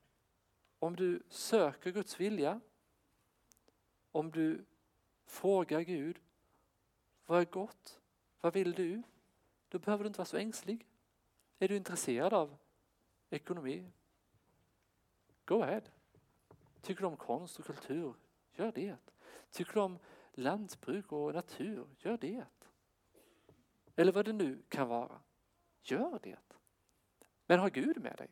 om du söker Guds vilja, om du Fråga Gud, vad är gott? Vad vill du? Då behöver du inte vara så ängslig. Är du intresserad av ekonomi? Go ahead. Tycker du om konst och kultur? Gör det. Tycker du om lantbruk och natur? Gör det. Eller vad det nu kan vara. Gör det. Men ha Gud med dig.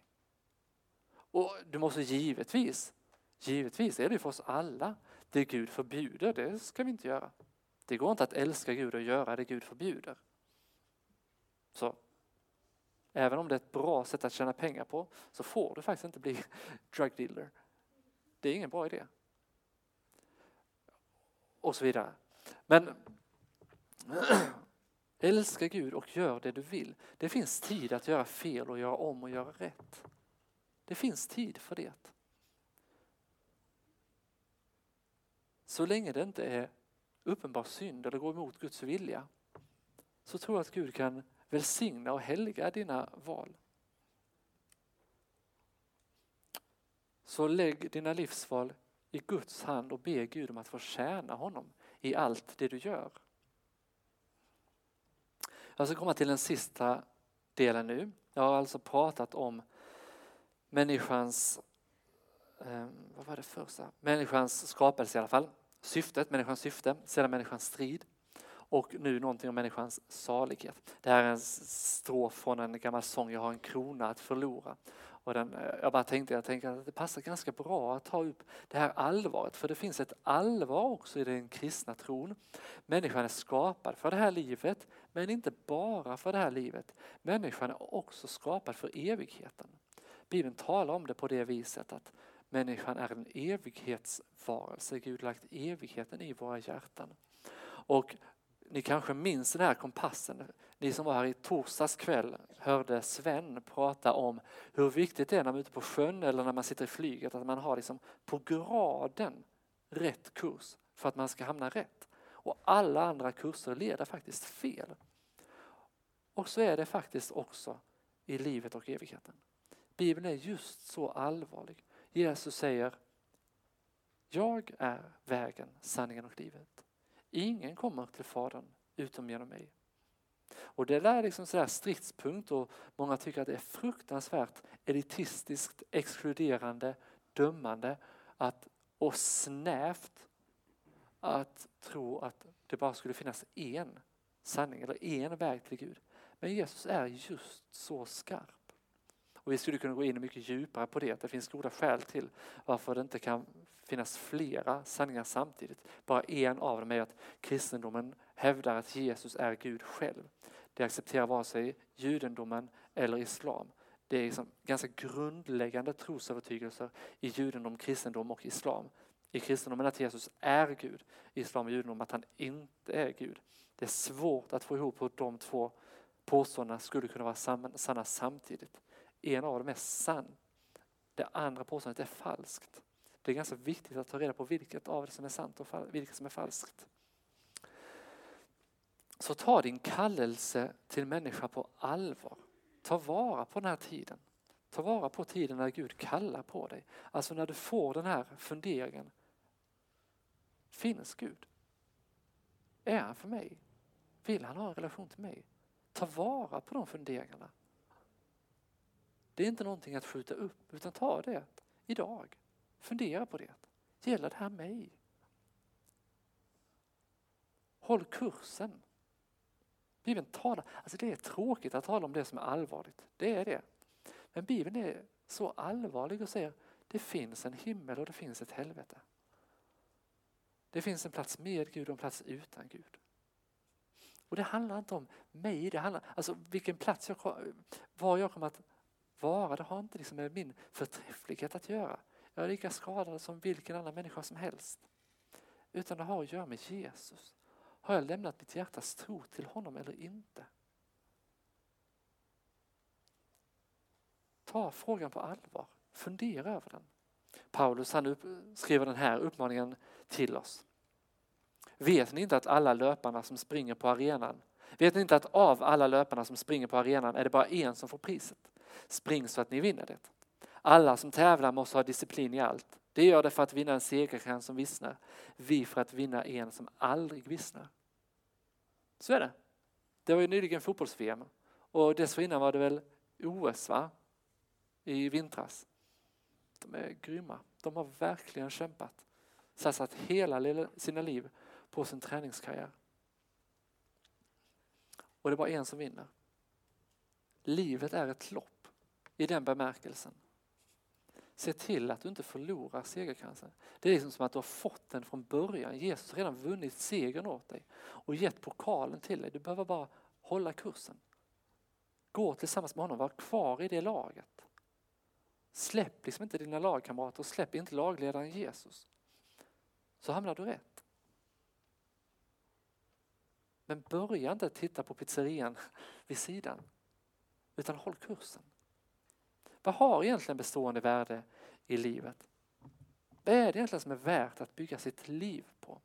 Och du måste givetvis, givetvis är det för oss alla det Gud förbjuder, det ska vi inte göra. Det går inte att älska Gud och göra det Gud förbjuder. Så även om det är ett bra sätt att tjäna pengar på så får du faktiskt inte bli drug dealer. Det är ingen bra idé. Och så vidare. Men älska Gud och gör det du vill. Det finns tid att göra fel och göra om och göra rätt. Det finns tid för det. Så länge det inte är uppenbar synd eller går emot Guds vilja så tror jag att Gud kan välsigna och helga dina val. Så lägg dina livsval i Guds hand och be Gud om att få tjäna honom i allt det du gör. Jag ska komma till den sista delen nu. Jag har alltså pratat om människans, ehm, vad var det första? Människans skapelse i alla fall. Syftet, människans syfte, sedan människans strid och nu någonting om människans salighet. Det här är en strof från en gammal sång, Jag har en krona att förlora. Och den, eh, jag bara tänkte, jag tänkte att det passar ganska bra att ta upp det här allvaret, för det finns ett allvar också i den kristna tron. Människan är skapad för det här livet, men inte bara för det här livet. Människan är också skapad för evigheten. Bibeln talar om det på det viset att människan är en evighetsvarelse. Gud har lagt evigheten i våra hjärtan. Och ni kanske minns den här kompassen. Ni som var här i torsdags kväll hörde Sven prata om hur viktigt det är när man är ute på sjön eller när man sitter i flyget att man har liksom på graden rätt kurs för att man ska hamna rätt. Och alla andra kurser leder faktiskt fel. Och så är det faktiskt också i livet och evigheten. Bibeln är just så allvarlig. Jesus säger Jag är vägen, sanningen och livet. Ingen kommer till Fadern utom genom mig. Och det är liksom sådär stridspunkt och många tycker att det är fruktansvärt elitistiskt, exkluderande, dömande att, och snävt att tro att det bara skulle finnas en sanning eller en väg till Gud. Men Jesus är just så skarp. Och vi skulle kunna gå in mycket djupare på det. att Det finns goda skäl till varför det inte kan finnas flera sanningar samtidigt. Bara en av dem är att kristendomen hävdar att Jesus är Gud själv. Det accepterar vare sig judendomen eller islam. Det är liksom ganska grundläggande trosövertygelser i judendom, kristendom och islam. I kristendomen att Jesus är Gud, i islam och judendom att han inte är Gud. Det är svårt att få ihop hur de två påståendena skulle kunna vara sanna samtidigt. En av dem är sann, det andra påståendet är falskt. Det är ganska viktigt att ta reda på vilket av det som är sant och vilket som är falskt. Så ta din kallelse till människa på allvar. Ta vara på den här tiden. Ta vara på tiden när Gud kallar på dig. Alltså när du får den här funderingen. Finns Gud? Är han för mig? Vill han ha en relation till mig? Ta vara på de funderingarna. Det är inte någonting att skjuta upp utan ta det idag. Fundera på det. Gäller det här mig? Håll kursen. Bibeln talar, alltså det är tråkigt att tala om det som är allvarligt. Det är det. Men Bibeln är så allvarlig och säger det finns en himmel och det finns ett helvete. Det finns en plats med Gud och en plats utan Gud. Och det handlar inte om mig, det handlar, alltså vilken plats jag, var jag kommer att vara, det har inte liksom med min förträfflighet att göra. Jag är lika skadad som vilken annan människa som helst. Utan det har att göra med Jesus. Har jag lämnat mitt hjärtas tro till honom eller inte? Ta frågan på allvar. Fundera över den. Paulus han upp, skriver den här uppmaningen till oss. Vet ni inte att alla löparna som springer på arenan Vet ni inte att av alla löparna som springer på arenan är det bara en som får priset? Spring så att ni vinner det. Alla som tävlar måste ha disciplin i allt. Det gör det för att vinna en segerkrans som vissnar. Vi för att vinna en som aldrig vissnar. Så är det. Det var ju nyligen fotbolls-VM och dessförinnan var det väl OS va? i vintras. De är grymma. De har verkligen kämpat. Satsat hela sina liv på sin träningskarriär. Och det är bara en som vinner. Livet är ett lopp i den bemärkelsen. Se till att du inte förlorar segerkransen. Det är liksom som att du har fått den från början. Jesus har redan vunnit segern åt dig och gett pokalen till dig. Du behöver bara hålla kursen. Gå tillsammans med honom, var kvar i det laget. Släpp liksom inte dina lagkamrater och släpp inte lagledaren Jesus. Så hamnar du rätt. Men börja inte titta på pizzerian vid sidan, utan håll kursen. Vad har egentligen bestående värde i livet? Vad är det egentligen som är värt att bygga sitt liv på?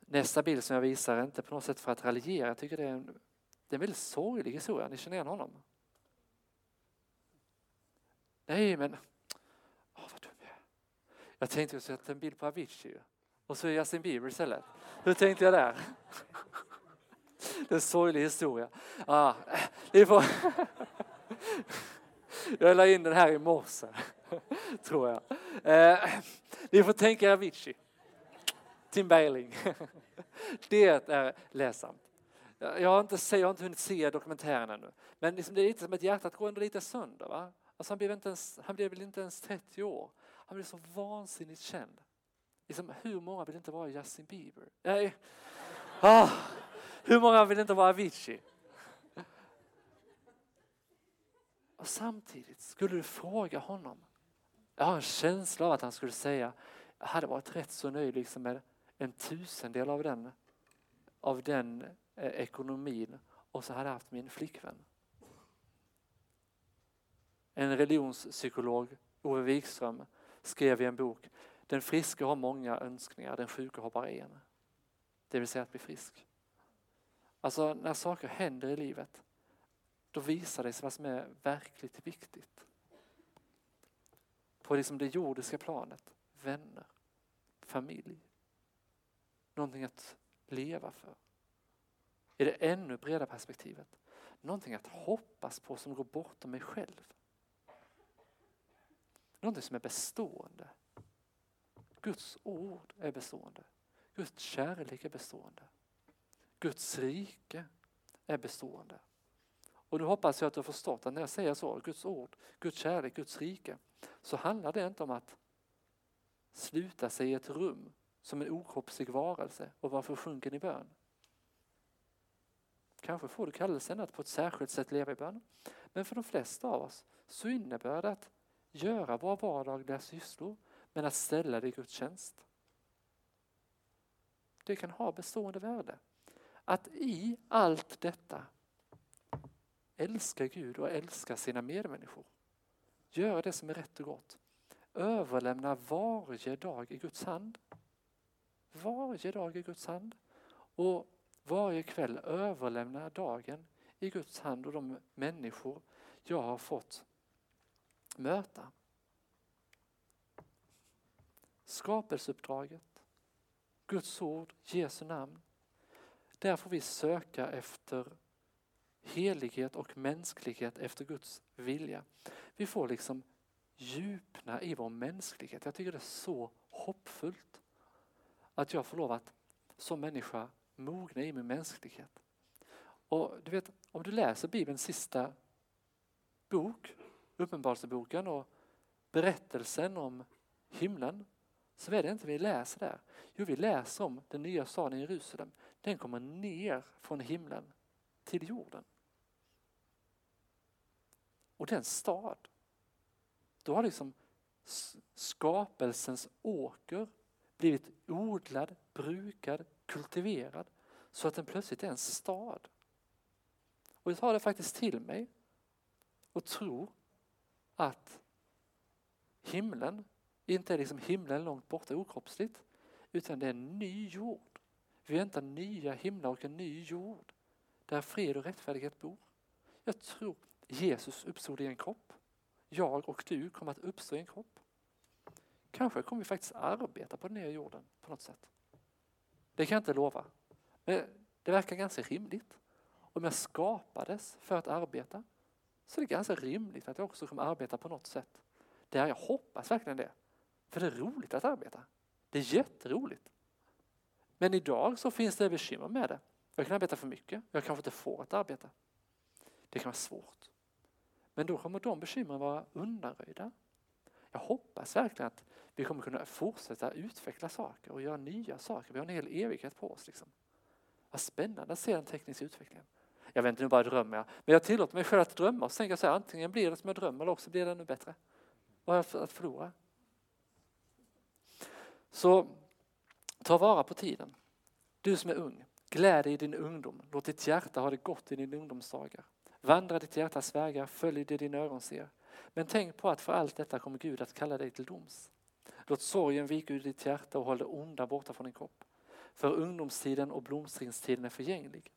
Nästa bild som jag visar är inte på något sätt för att raljera. Jag tycker det är en, det är en väldigt sorglig historia. Ni känner igen honom? Nej, men... Åh, vad dum jag är. Jag tänkte att sätta en bild på Avicii och så är Justin Bieber istället. Hur tänkte jag där? Det är en sorglig historia. Ah, ni får... Jag la in den här i morse, tror jag. Eh, ni får tänka Avicii. Tim Bergling. Det är ledsamt. Jag har inte, jag har inte hunnit se dokumentären ännu. Men liksom det är lite som att hjärtat går ändå lite sönder. Va? Alltså han, blev inte ens, han blev väl inte ens 30 år. Han blev så vansinnigt känd. Liksom, hur många vill inte vara Justin Bieber? Nej. Ah, hur många vill inte vara Avicii? Och samtidigt skulle du fråga honom. Jag har en känsla av att han skulle säga jag hade varit rätt så nöjd liksom med en tusendel av den, av den eh, ekonomin och så hade jag haft min flickvän. En religionspsykolog, Ove Wikström, skrev i en bok Den friske har många önskningar, den sjuke har bara en. Det vill säga att bli frisk. Alltså när saker händer i livet, då visar det sig vad som är verkligt viktigt. På liksom det jordiska planet, vänner, familj. Någonting att leva för. I det ännu bredare perspektivet, någonting att hoppas på som går bortom mig själv. Någonting som är bestående. Guds ord är bestående. Guds kärlek är bestående. Guds rike är bestående. Och nu hoppas jag att du har förstått att när jag säger så, Guds ord, Guds kärlek, Guds rike, så handlar det inte om att sluta sig i ett rum som en okroppslig varelse och vara försjunken i bön. Kanske får du kallelsen att på ett särskilt sätt leva i bön. Men för de flesta av oss så innebär det att göra våra vardagliga sysslor men att ställa det i Guds tjänst. Det kan ha bestående värde. Att i allt detta älska Gud och älska sina medmänniskor. Göra det som är rätt och gott. Överlämna varje dag i Guds hand. Varje dag i Guds hand. Och varje kväll överlämna dagen i Guds hand och de människor jag har fått möta. Skapelseuppdraget, Guds ord, Jesu namn. Där får vi söka efter helighet och mänsklighet efter Guds vilja. Vi får liksom djupna i vår mänsklighet. Jag tycker det är så hoppfullt att jag får lov att som människa mogna i min mänsklighet. Och du vet, om du läser Bibelns sista bok, Uppenbarelseboken och berättelsen om himlen, så vad är det inte vi läser där? Jo, vi läser om den nya staden i Jerusalem. Den kommer ner från himlen till jorden. Och den stad, då har liksom skapelsens åker blivit odlad, brukad, kultiverad så att den plötsligt är en stad. Och jag tar det faktiskt till mig och tror att himlen inte är liksom himlen långt borta okroppsligt utan det är en ny jord. Vi väntar nya himlar och en ny jord där fred och rättfärdighet bor. Jag tror Jesus uppstod i en kropp. Jag och du kommer att uppstå i en kropp. Kanske kommer vi faktiskt arbeta på den nya jorden på något sätt. Det kan jag inte lova. Men det verkar ganska rimligt. Om jag skapades för att arbeta så är det ganska rimligt att jag också kommer arbeta på något sätt. Där jag hoppas verkligen det. För det är roligt att arbeta. Det är jätteroligt. Men idag så finns det bekymmer med det. Jag kan arbeta för mycket. Jag kanske inte får ett arbete. Det kan vara svårt. Men då kommer de bekymren vara undanröjda. Jag hoppas verkligen att vi kommer kunna fortsätta utveckla saker och göra nya saker. Vi har en hel evighet på oss. Liksom. Vad spännande att se den tekniska utvecklingen. Jag vet inte, nu bara drömmer jag. Men jag tillåter mig själv att drömma och tänka så här, antingen blir det som jag drömmer eller också blir det ännu bättre. Vad har jag att förlora? Så ta vara på tiden. Du som är ung, gläd dig i din ungdom. Låt ditt hjärta ha det gott i din ungdomsdagar. Vandra ditt hjärtas vägar, följ det din ögon ser. Men tänk på att för allt detta kommer Gud att kalla dig till doms. Låt sorgen vika ur ditt hjärta och håll det onda borta från din kropp. För ungdomstiden och blomstringstiden är förgänglig.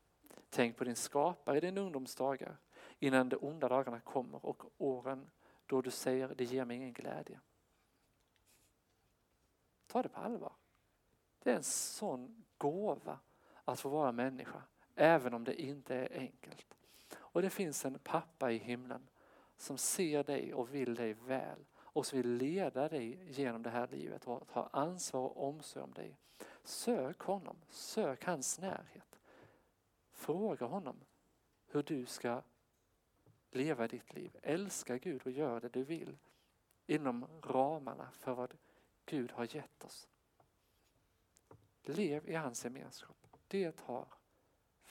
Tänk på din skapare i din ungdomsdagar innan de onda dagarna kommer och åren då du säger det ger mig ingen glädje. Ta det på allvar. Det är en sån gåva att få vara människa, även om det inte är enkelt. Och det finns en pappa i himlen som ser dig och vill dig väl och som vill leda dig genom det här livet och ta ansvar och omsorg om dig. Sök honom, sök hans närhet. Fråga honom hur du ska leva ditt liv. Älska Gud och gör det du vill inom ramarna för vad Gud har gett oss. Lev i hans gemenskap. Det har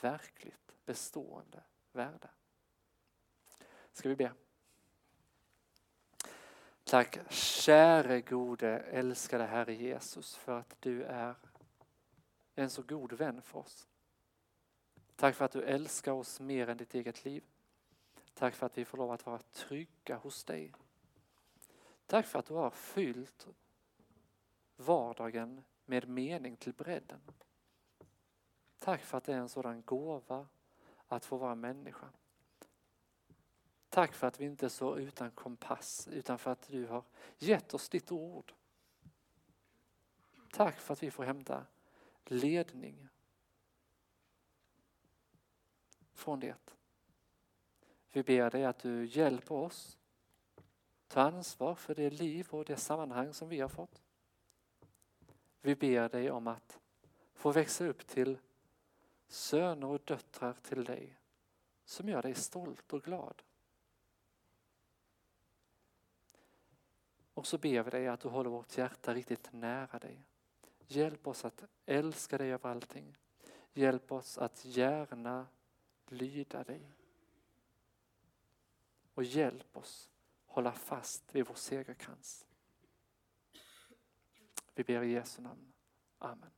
verkligt bestående värde. Ska vi be? Tack käre gode älskade Herre Jesus för att du är en så god vän för oss. Tack för att du älskar oss mer än ditt eget liv. Tack för att vi får lov att vara trygga hos dig. Tack för att du har fyllt vardagen med mening till bredden. Tack för att det är en sådan gåva att få vara människa. Tack för att vi inte är så utan kompass utan för att du har gett oss ditt ord. Tack för att vi får hämta ledning från det. Vi ber dig att du hjälper oss ta ansvar för det liv och det sammanhang som vi har fått. Vi ber dig om att få växa upp till söner och döttrar till dig som gör dig stolt och glad. Och så ber vi dig att du håller vårt hjärta riktigt nära dig. Hjälp oss att älska dig över allting. Hjälp oss att gärna lyda dig. Och hjälp oss hålla fast vid vår segerkrans. Vi ber i Jesu namn. Amen.